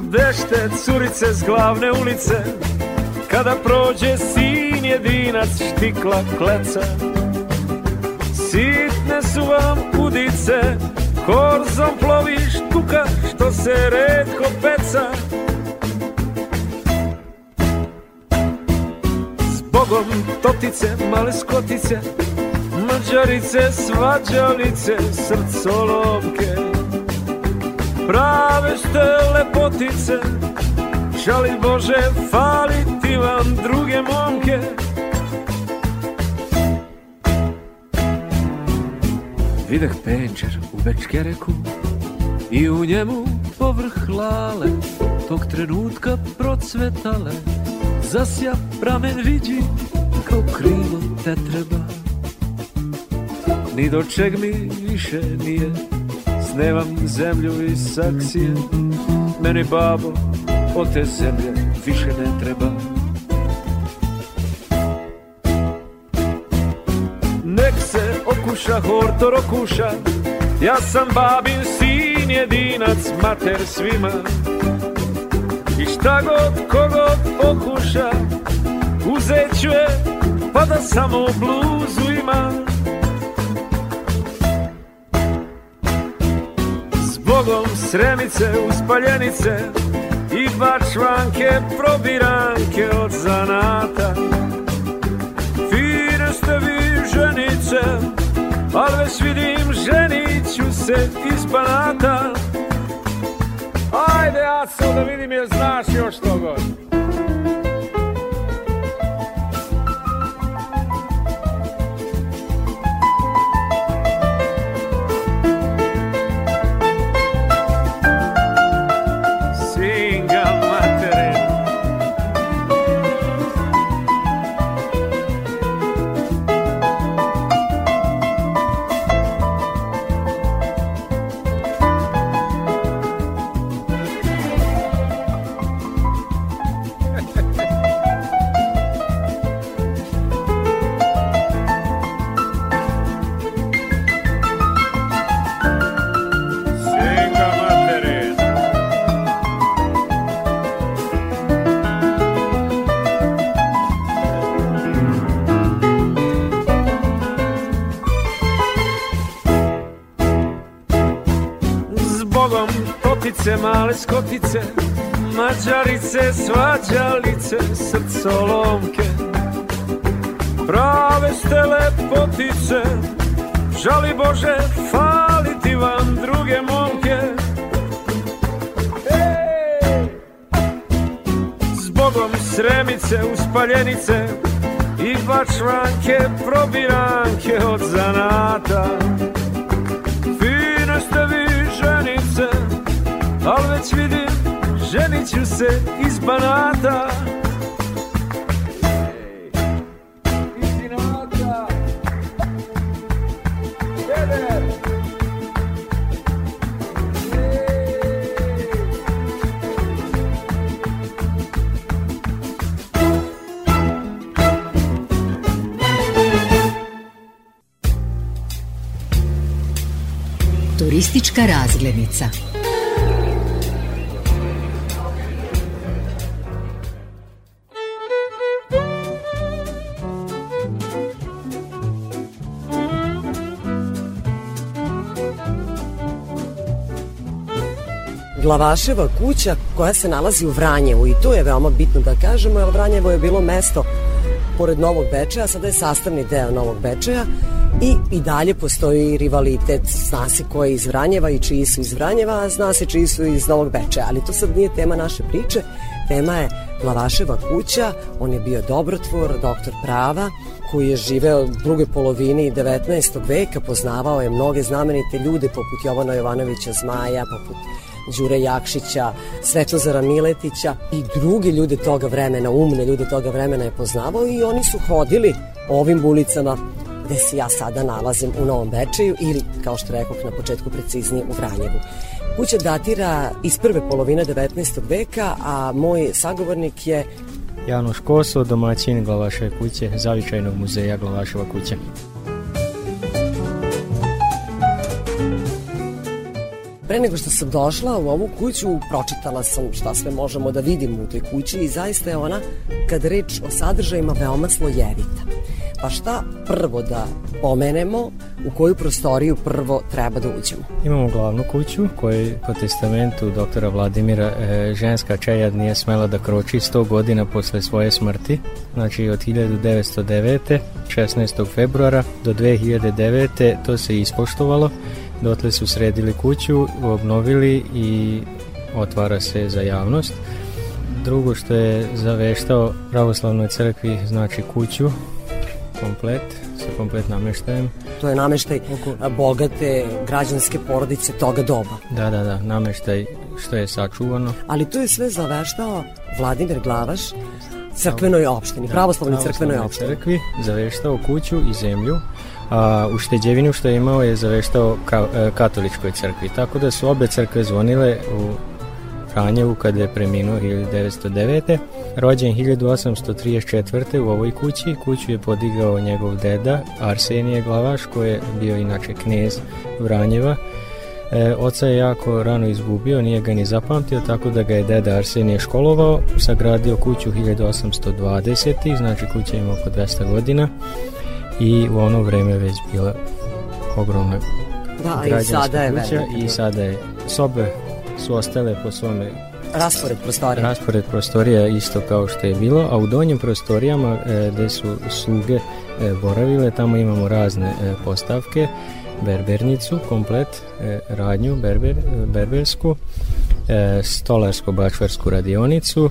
Vešte curice s glavne ulice Kada prođe sin jedinac štikla kleca. Sitne su vam udice Korzom ploviš kuka što se redko peca Zbogom totice, male skotice Mađarice, svađalice, srcolovke. Prave ste lepotice Žali Bože, fali ti vam druge momke. Videh penčer u Bečkereku I u njemu povrh lale Tog trenutka procvetale Zasja pramen viđi Kao krilo te treba. Ni do čeg mi više nije Snevam zemlju iz saksije. Meni babo od te zemlje više ne treba. Nek se okuša hortor okuša Ja sam babin sin jedinac mater svima I šta god kogod pokuša Uzet ću je pa da samo bluzu ima. Zbogom sremice uspaljenice i bačvanke probiranke od zanata. Fine ste vi ženice, al već vidim ženiću se iz banata Ajde Aco da vidim je znaš još to god totice, male skotice Mađarice, svađalice, srcolomke. Prave ste lepotice Žali Bože, fali ti vam druge momke! Zbogom sremice, uspaljenice I bačvanke, probiranke od zanata. Fine ste vi Al već vidim, ženit ću se iz Banata. Turistička razglednica. Glavaševa kuća koja se nalazi u Vranjevu i to je veoma bitno da kažemo, jer Vranjevo je bilo mesto pored Novog Bečeja, sada je sastavni deo Novog Bečeja i i dalje postoji rivalitet, zna se ko je iz Vranjeva i čiji su iz Vranjeva, a zna se čiji su iz Novog Bečeja, ali to sad nije tema naše priče, tema je Glavaševa kuća, on je bio dobrotvor, doktor prava, koji je živeo u drugoj polovini 19. veka, poznavao je mnoge znamenite ljude poput Jovana Jovanovića Zmaja, poput Đure Jakšića, Svetozara Miletića i drugi ljude toga vremena, umne ljude toga vremena je poznavao i oni su hodili ovim ulicama gde se ja sada nalazim u Novom Bečeju ili, kao što rekoh na početku preciznije, u Vranjevu. Kuća datira iz prve polovine 19. veka, a moj sagovornik je Janoš Koso, domaćin Glavaševe kuće, zavičajnog muzeja Glavaševa kuća. Pre nego što sam došla u ovu kuću, pročitala sam šta sve možemo da vidimo u toj kući i zaista je ona, kad je reč o sadržajima, veoma slojevita. Pa šta prvo da pomenemo, u koju prostoriju prvo treba da uđemo? Imamo glavnu kuću koju po testamentu doktora Vladimira e, ženska čejad nije smela da kroči 100 godina posle svoje smrti, znači od 1909. 16. februara do 2009. to se ispoštovalo, dotle su sredili kuću, obnovili i otvara se za javnost. Drugo što je zaveštao pravoslavnoj crkvi znači kuću komplet sa komplet nameštajem. To je nameštaj a, bogate građanske porodice toga doba. Da, da, da, nameštaj što je sačuvano. Ali to je sve zaveštao Vladimir Glavaš crkvenoj opštini, pravoslavnoj crkvenoj opštini. crkvi zaveštao kuću i zemlju, a ušteđevinu što je imao je zaveštao ka, e, katoličkoj crkvi. Tako da su obe crkve zvonile u Franjevu kada je preminuo 1909. Rođen 1834. u ovoj kući. Kuću je podigao njegov deda Arsenije Glavaš koji je bio inače knez Vranjeva. E, oca je jako rano izgubio, nije ga ni zapamtio, tako da ga je deda Arsenije školovao, sagradio kuću 1820. Znači kuća ima oko 200 godina i u ono vreme već bila ogromna Da, i sada je kuća velika. i sada je sobe su ostale po svome Raspored prostorija. raspored prostorija isto kao što je bilo, a u donjim prostorijama e, gde su sluge e, boravile, tamo imamo razne e, postavke, berbernicu, komplet, e, radnju berber, e, berbersku, e, stolarsko-bačvarsku radionicu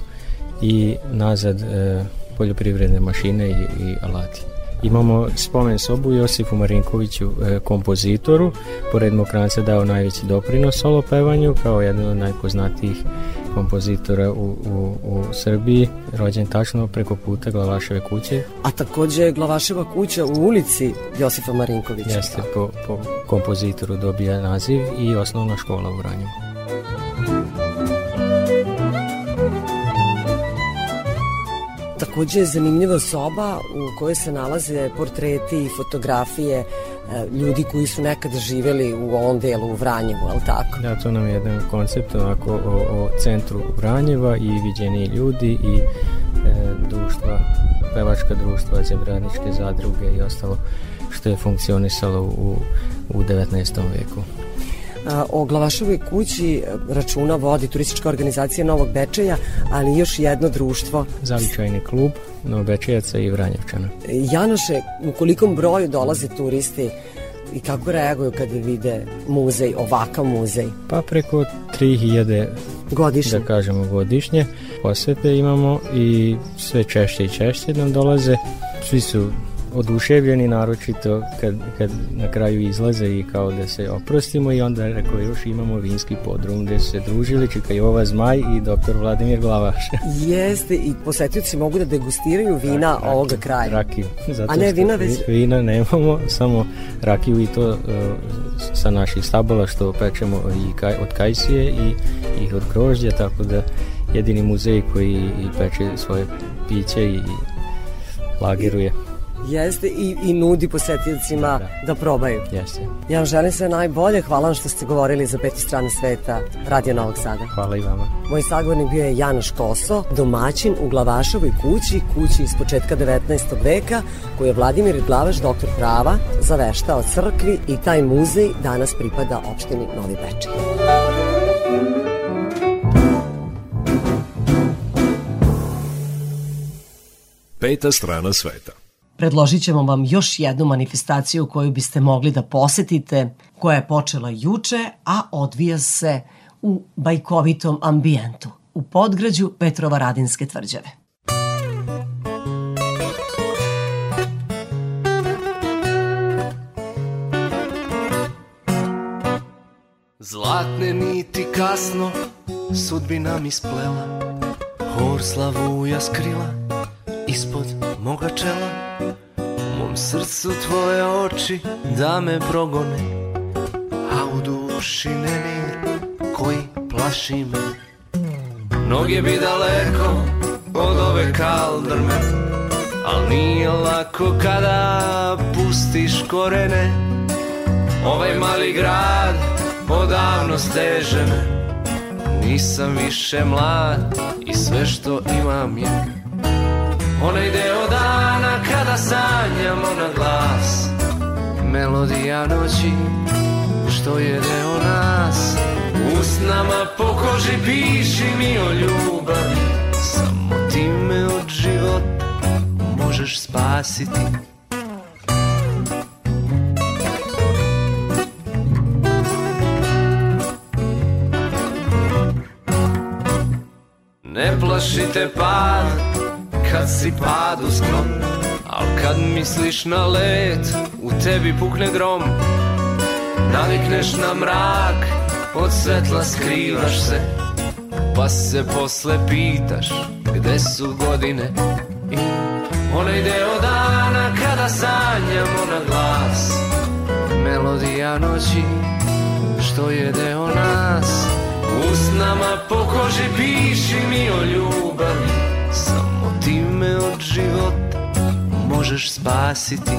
i nazad e, poljoprivredne mašine i, i alati. Imamo spomen sobu Josifu Marinkoviću, e, kompozitoru. Pored Mokranca dao najveći doprinos solo pevanju kao jedan od najpoznatijih kompozitora u, u, u Srbiji, rođen tačno preko puta Glavaševe kuće. A takođe je Glavaševa kuća u ulici Josifa Marinkovića. Jeste po, po kompozitoru dobija naziv i osnovna škola u Ranju. Takođe je zanimljiva soba u kojoj se nalaze portreti i fotografije e, ljudi koji su nekad živeli u ovom delu u Vranjevu, je li tako? Da, to nam je jedan koncept onako o, o centru Vranjeva i viđeni ljudi i e, društva, pevačka društva, zemlradničke zadruge i ostalo što je funkcionisalo u, u 19. veku. O Glavaševoj kući e, računa vodi turistička organizacija Novog Bečeja, ali još jedno društvo. Zavičajni klub Novobečejaca i Vranjevčana. Janoše, u kolikom broju dolaze turisti i kako reaguju kada vide muzej, ovakav muzej? Pa preko 3000 Godišnje. da kažemo godišnje posete imamo i sve češće i češće nam dolaze. Svi su oduševljeni naročito kad, kad na kraju izlaze i kao da se oprostimo i onda rekao još imamo vinski podrum gde su se družili Čikajova Zmaj i doktor Vladimir Glavaš. Jeste, i posetioci mogu da degustiraju vina ovoga kraja. rakiju. Zato A ne, vina već... vi- Vina nemamo, samo rakiju i to uh, sa naših stabola što pečemo i kaj, od kajsije i, i od grožđa, tako da jedini muzej koji i peče svoje piće i lageruje. Jeste i, i nudi posetiocima da, probaju. Jeste. Ja vam želim sve najbolje, hvala vam što ste govorili za petu stranu sveta Radio Novog Sada. Hvala i vama. Moj sagovornik bio je Janoš Koso, domaćin u Glavašovoj kući, kući iz početka 19. veka, koju je Vladimir Glavaš, doktor prava, zaveštao crkvi i taj muzej danas pripada opštini Novi Bečej. Peta strana sveta. Predložit ćemo vam još jednu manifestaciju koju biste mogli da posetite, koja je počela juče, a odvija se u bajkovitom ambijentu, u podgrađu Petrova Radinske tvrđave. Zlatne niti kasno sudbina mi splela Hor slavuja skrila ispod moga čela. U mom srcu tvoje oči da me progone A u duši nemir koji plaši me. Noge bi daleko od ove kaldrme Al nije lako kada pustiš korene. Ovaj mali grad odavno steže me Nisam više mlad i sve što imam je Onaj deo dana kada sanjamo na glas. Melodija noći što je deo nas. Usnama po koži piši mi o ljubavi. Samo ti me od života možeš spasiti. Ne plašite pad kad si padu sklon. Al kad misliš na let u tebi pukne grom. Navikneš na mrak od svetla skrivaš se. Pa se posle pitaš gde su godine? I onaj deo dana kada sanjamo na glas. Melodija noći što je deo nas? Usnama po koži piši mi o ljubavi Samo ti me od života možeš spasiti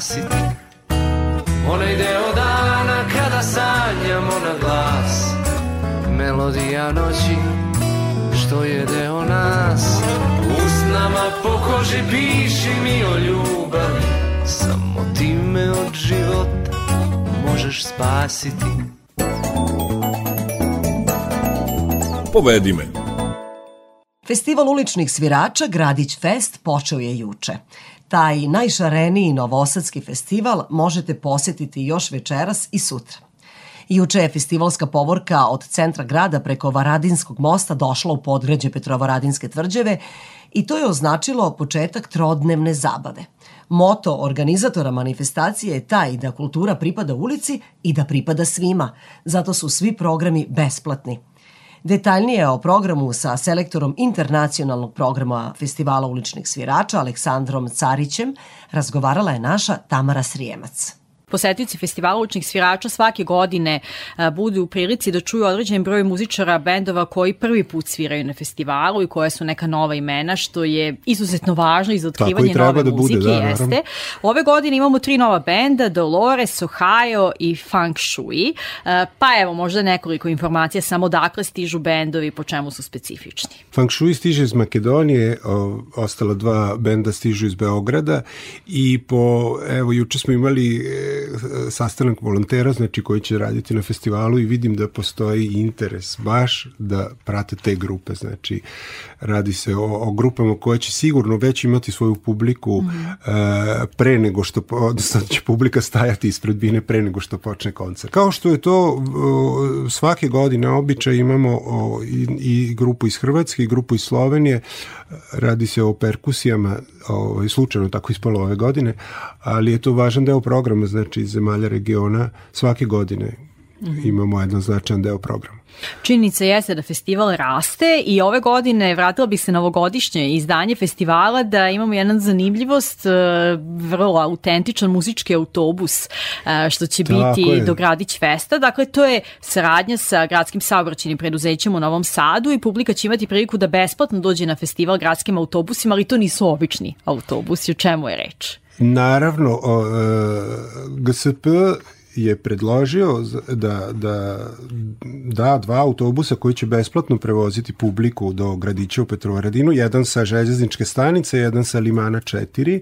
spasiti Onaj deo dana kada sanjamo na glas. Melodija noći što je deo nas. Usnama po koži piši mi o ljubavi. Samo ti me od života možeš spasiti. Povedi me. Festival uličnih svirača Gradić Fest počeo je juče. Taj najšareniji novosadski festival možete posetiti još večeras i sutra. Juče je festivalska povorka od centra grada preko Varadinskog mosta došla u podgrađe Petrovaradinske tvrđave i to je označilo početak trodnevne zabave. Moto organizatora manifestacije je taj da kultura pripada ulici i da pripada svima, zato su svi programi besplatni. Detaljnije o programu sa selektorom internacionalnog programa Festivala uličnih svirača Aleksandrom Carićem razgovarala je naša Tamara Srijemac. Posetioci festivala uličnih svirača svake godine a, budu u prilici da čuju određen broj muzičara bendova koji prvi put sviraju na festivalu i koje su neka nova imena, što je izuzetno važno i za otkrivanje nove da bude, muzike. da, naravno. jeste. Ove godine imamo tri nova benda, Dolores, Ohio i Feng Shui. A, Pa evo, možda nekoliko informacija samo dakle stižu bendovi i po čemu su specifični. Feng Shui stiže iz Makedonije, o, ostala dva benda stižu iz Beograda i po, evo, juče smo imali e, e, sastanak volontera, znači koji će raditi na festivalu i vidim da postoji interes baš da prate te grupe, znači radi se o, o grupama koje će sigurno već imati svoju publiku Mhm. e, pre nego što, odnosno da će publika stajati ispred bine pre nego što počne koncert. Kao što je to svake godine običaj imamo i, i grupu iz Hrvatske i grupu iz Slovenije, radi se o perkusijama, ovaj, slučajno tako ispalo ove godine, ali je to važan deo programa, znači iz zemalja regiona svake godine Mhm. imamo jedan značajan deo programa. Činjenica jeste da festival raste i ove godine vratila bih se na ovogodišnje izdanje festivala da imamo jedan zanimljivost, e, vrlo autentičan muzički autobus e, što će Tako biti je. do Gradić Festa. Dakle, to je saradnja sa gradskim saobraćenim preduzećem u Novom Sadu i publika će imati priliku da besplatno dođe na festival gradskim autobusima, ali to nisu obični autobusi. O čemu je reč? Naravno, o, e, GSP je predložio da, da da dva autobusa koji će besplatno prevoziti publiku do gradića u Petrovaradinu, jedan sa željezničke stanice, jedan sa Limana 4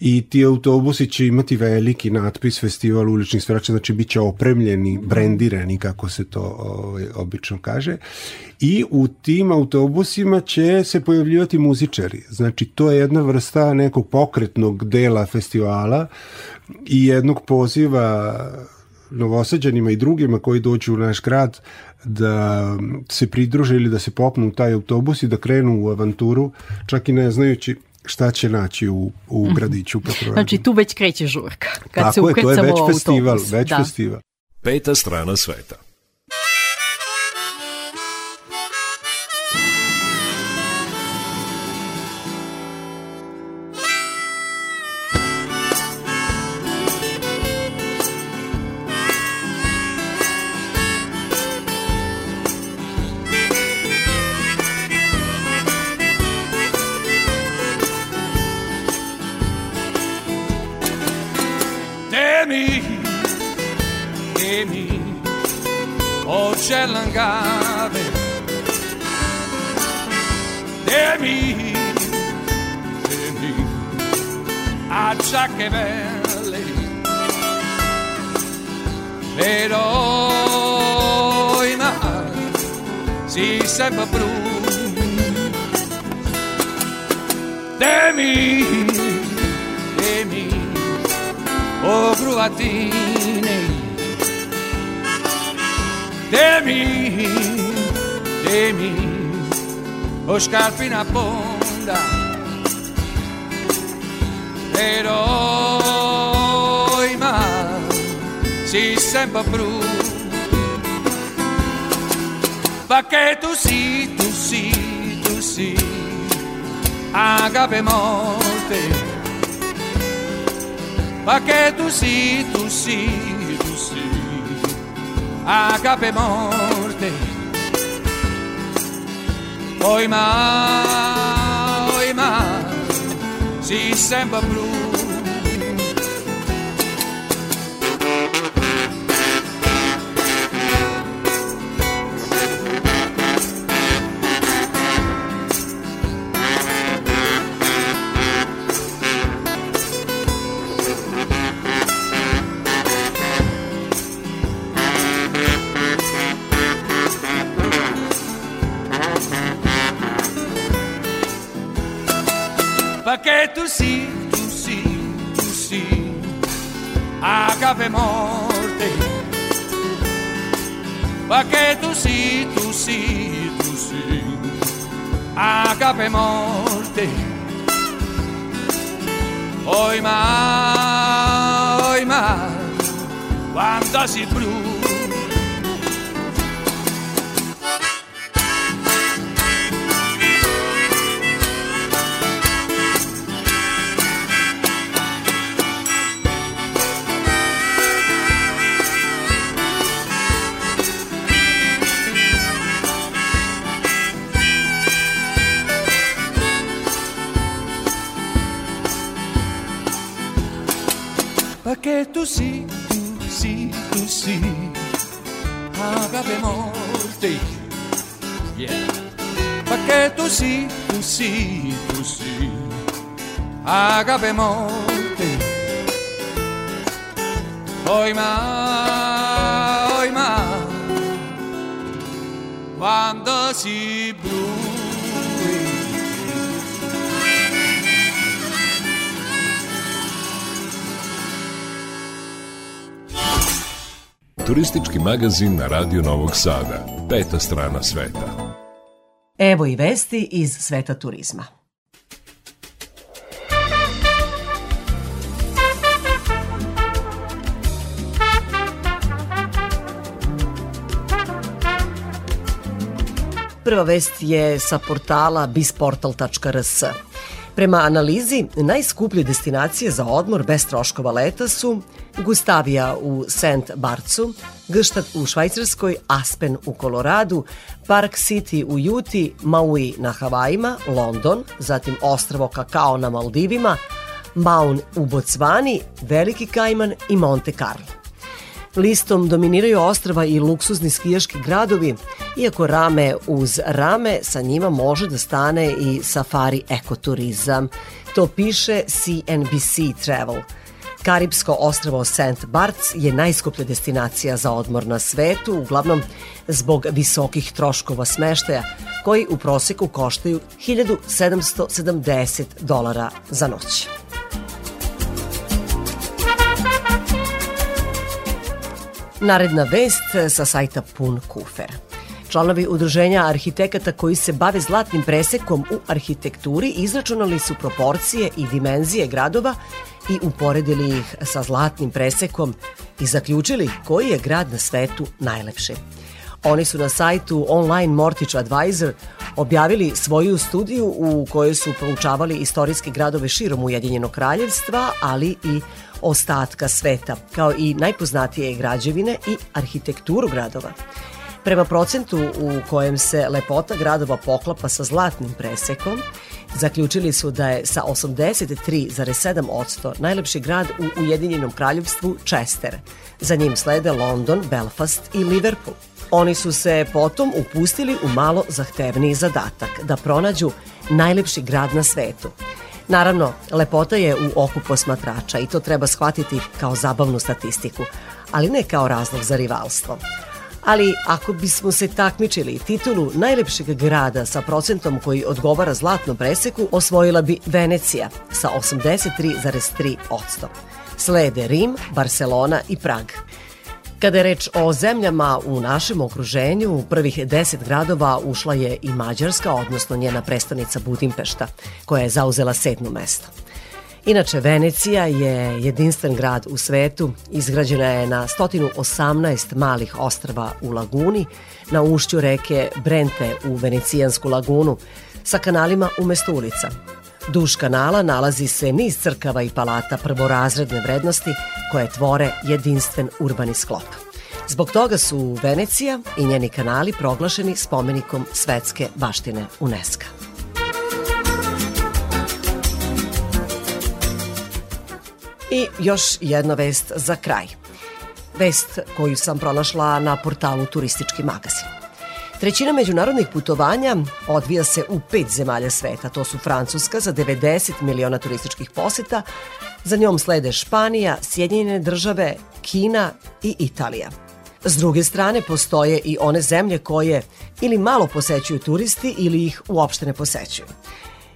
i ti autobusi će imati veliki natpis festival uličnih svirača, znači bit će opremljeni, brendirani kako se to ovaj, obično kaže. I u tim autobusima će se pojavljivati muzičari, znači to je jedna vrsta nekog pokretnog dela festivala i jednog poziva novosađanima i drugima koji dođu u naš grad da se pridruže ili da se popnu u taj autobus i da krenu u avanturu, čak i ne znajući šta će naći u, u Mhm. gradiću Petrovaradinu. Znači, tu već kreće žurka. Kad se Tako je, to je već festival, autobus. već Da. festival. Peta strana sveta. O Cellangave. Temi, temi, a Giacchevelle. Però i mari si sempre blu. Temi, temi, o gruatine Temi, temi o scarpi na ponda Però i mal si sempre bru Perché tu sì, tu sì, tu sì Agape morte perché tu sì, tu sì, a cape morte. Oi ma, oi oimà, si sembra blu. Perché tu sì, tu sì, tu sì, agape morte. Perché tu sì, tu sì, tu sì, agape morte. Oi ma, oi ma, quando si blu. Perché tu sì, tu sì, tu sì, agape morte. Yeah. Perché tu sì, tu sì, tu sì, agape morte. Oi ma, oi ma, quando si Turistički magazin na Radio Novog Sada. Peta strana sveta. Evo i vesti iz sveta turizma. Prva vest je sa portala bisportal.rs. Prema analizi, najskuplje destinacije za odmor bez troškova leta su Gustavija u St. Barcu, Gštat u Švajcarskoj, Aspen u Koloradu, Park City u Juti, Maui na Havajima, London, zatim ostravo Kakao na Maldivima, Maun u Bocvani, Veliki Kajman i Monte Carlo. Listom dominiraju ostrava i luksuzni skijaški gradovi, iako rame uz rame sa njima može da stane i safari ekoturizam. To piše CNBC Travel. Karibsko ostravo St. Barts je najskuplja destinacija za odmor na svetu, uglavnom zbog visokih troškova smeštaja, koji u proseku koštaju 1770 dolara za noć. Naredna vest sa sajta Pun Kufer. Članovi udruženja arhitekata koji se bave zlatnim presekom u arhitekturi izračunali su proporcije i dimenzije gradova i uporedili ih sa zlatnim presekom i zaključili koji je grad na svetu najlepši. Oni su na sajtu Online Mortgage Advisor objavili svoju studiju u kojoj su proučavali istorijske gradove širom Ujedinjenog kraljevstva, ali i ostatka sveta, kao i najpoznatije građevine i arhitekturu gradova. Prema procentu u kojem se lepota gradova poklapa sa zlatnim presekom, zaključili su da je sa 83,7% najlepši grad u Ujedinjenom kraljevstvu Chester. Za njim slede London, Belfast i Liverpool. Oni su se potom upustili u malo zahtevniji zadatak da pronađu najlepši grad na svetu. Naravno, lepota je u oku posmatrača i to treba shvatiti kao zabavnu statistiku, ali ne kao razlog za rivalstvo. Ali ako bismo se takmičili titulu najlepšeg grada sa procentom koji odgovara zlatnom preseku, osvojila bi Venecija sa 83,3%. Slede Rim, Barcelona i Prag. Kada je reč o zemljama u našem okruženju, u prvih deset gradova ušla je i Mađarska, odnosno njena prestonica Budimpešta, koja je zauzela sedmo mesto. Inače, Venecija je jedinstven grad u svetu, izgrađena je na 118 malih ostrava u laguni, na ušću reke Brente u Venecijansku lagunu, sa kanalima umesto ulica. Duž kanala nalazi se niz crkava i palata prvorazredne vrednosti koje tvore jedinstven urbani sklop. Zbog toga su Venecija i njeni kanali proglašeni spomenikom svetske baštine UNESCO. I još jedna vest za kraj. Vest koju sam pronašla na portalu Turistički magazin. Trećina međunarodnih putovanja odvija se u pet zemalja sveta. To su Francuska za 90 miliona turističkih poseta, za njom slede Španija, Sjedinjene države, Kina i Italija. S druge strane postoje i one zemlje koje ili malo posećuju turisti ili ih uopšte ne posećuju.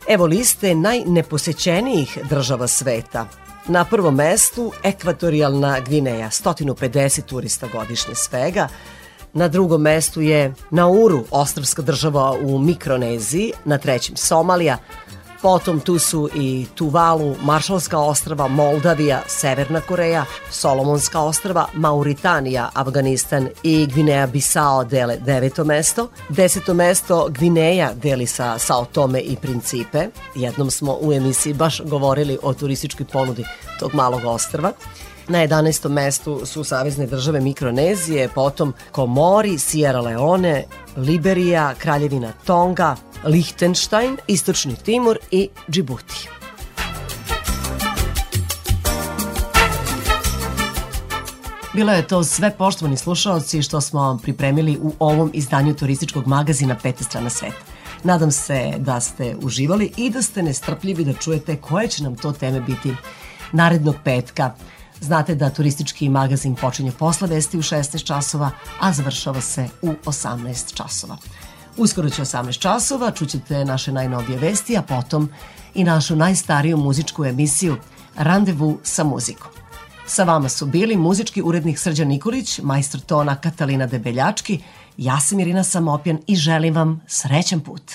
Evo liste najneposećenijih država sveta. Na prvom mestu ekvatorijalna Gvineja, 150 turista godišnje svega. Na drugom mestu je Nauru, ostrovska država u Mikroneziji, na trećem Somalija, Potom tu su i Tuvalu, Maršalska ostrava, Moldavija, Severna Koreja, Solomonska ostrava, Mauritanija, Afganistan i Gvineja Bisao dele deveto mesto. Deseto mesto Gvineja deli sa Sao Tome i Principe. Jednom smo u emisiji baš govorili o turističkoj ponudi tog malog ostrva. Na 11. mestu su savezne države Mikronezije, potom Komori, Sierra Leone, Liberija, Kraljevina Tonga, Lichtenstein, Istočni Timur i Džibuti. Bilo je to sve poštovani slušalci što smo vam pripremili u ovom izdanju turističkog magazina Peta strana sveta. Nadam se da ste uživali i da ste nestrpljivi da čujete koje će nam to teme biti narednog petka. Znate da turistički magazin počinje posle vesti u 16 časova, a završava se u 18 časova. Uskoro će 18 časova, čućete naše najnovije vesti, a potom i našu najstariju muzičku emisiju Randevu sa muzikom. Sa vama su bili muzički urednik Srđan Nikolić, majstor tona Katalina Debeljački, ja sam Irina Samopjan i želim vam srećan put.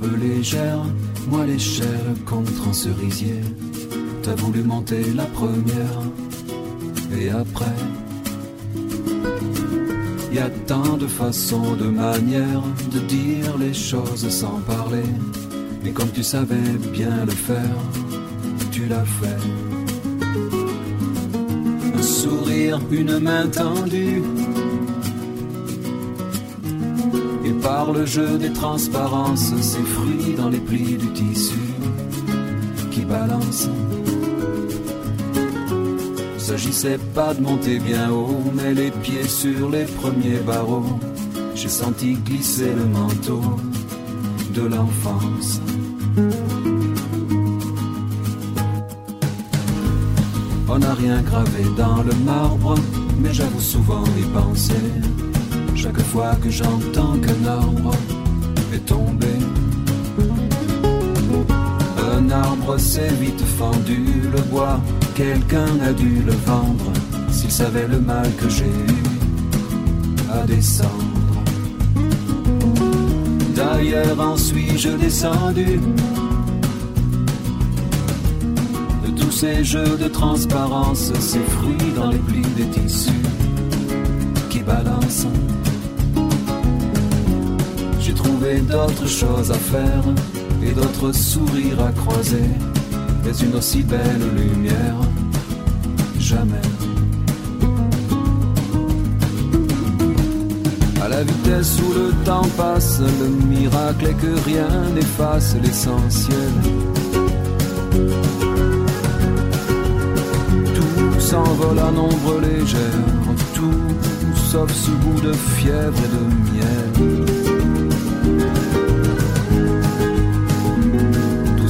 Légère, moi l'échelle contre un cerisier. T'as voulu monter la première, et après, y a tant de façons, de manières de dire les choses sans parler. Mais comme tu savais bien le faire, tu l'as fait. Un sourire, une main tendue. Par le jeu des transparences, ces fruits dans les plis du tissu qui balancent. S'agissait pas de monter bien haut, mais les pieds sur les premiers barreaux. J'ai senti glisser le manteau de l'enfance. On n'a rien gravé dans le marbre, mais j'avoue souvent y penser. Fois que j'entends qu'un arbre est tombé. Un arbre s'est vite fendu, le bois, quelqu'un a dû le vendre. S'il savait le mal que j'ai eu à descendre. D'ailleurs, en suis-je descendu? De tous ces jeux de transparence, ces fruits dans les plis des tissus qui balancent. D'autres choses à faire et d'autres sourires à croiser, mais une aussi belle lumière, jamais. À la vitesse où le temps passe, le miracle est que rien n'efface l'essentiel. Tout s'envole à nombre légère, tout sauf ce goût de fièvre et de miel.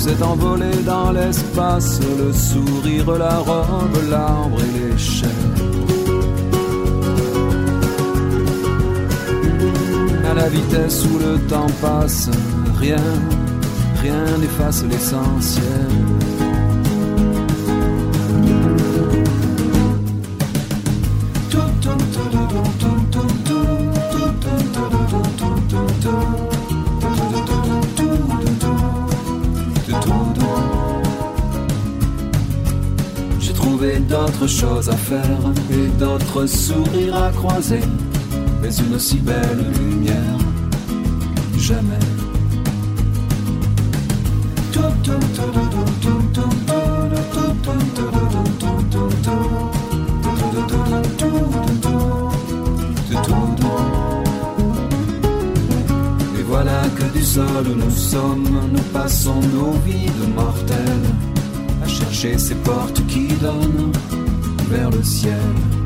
Tout s'est envolé dans l'espace, le sourire, la robe, l'arbre et l'échelle. À la vitesse où le temps passe, rien, rien n'efface l'essentiel. D'autres choses à faire et d'autres sourires à croiser, mais une aussi belle lumière, jamais. Et voilà que du sol nous sommes, nous passons nos vies de mortels à chercher ces portes qui donnent vers le ciel.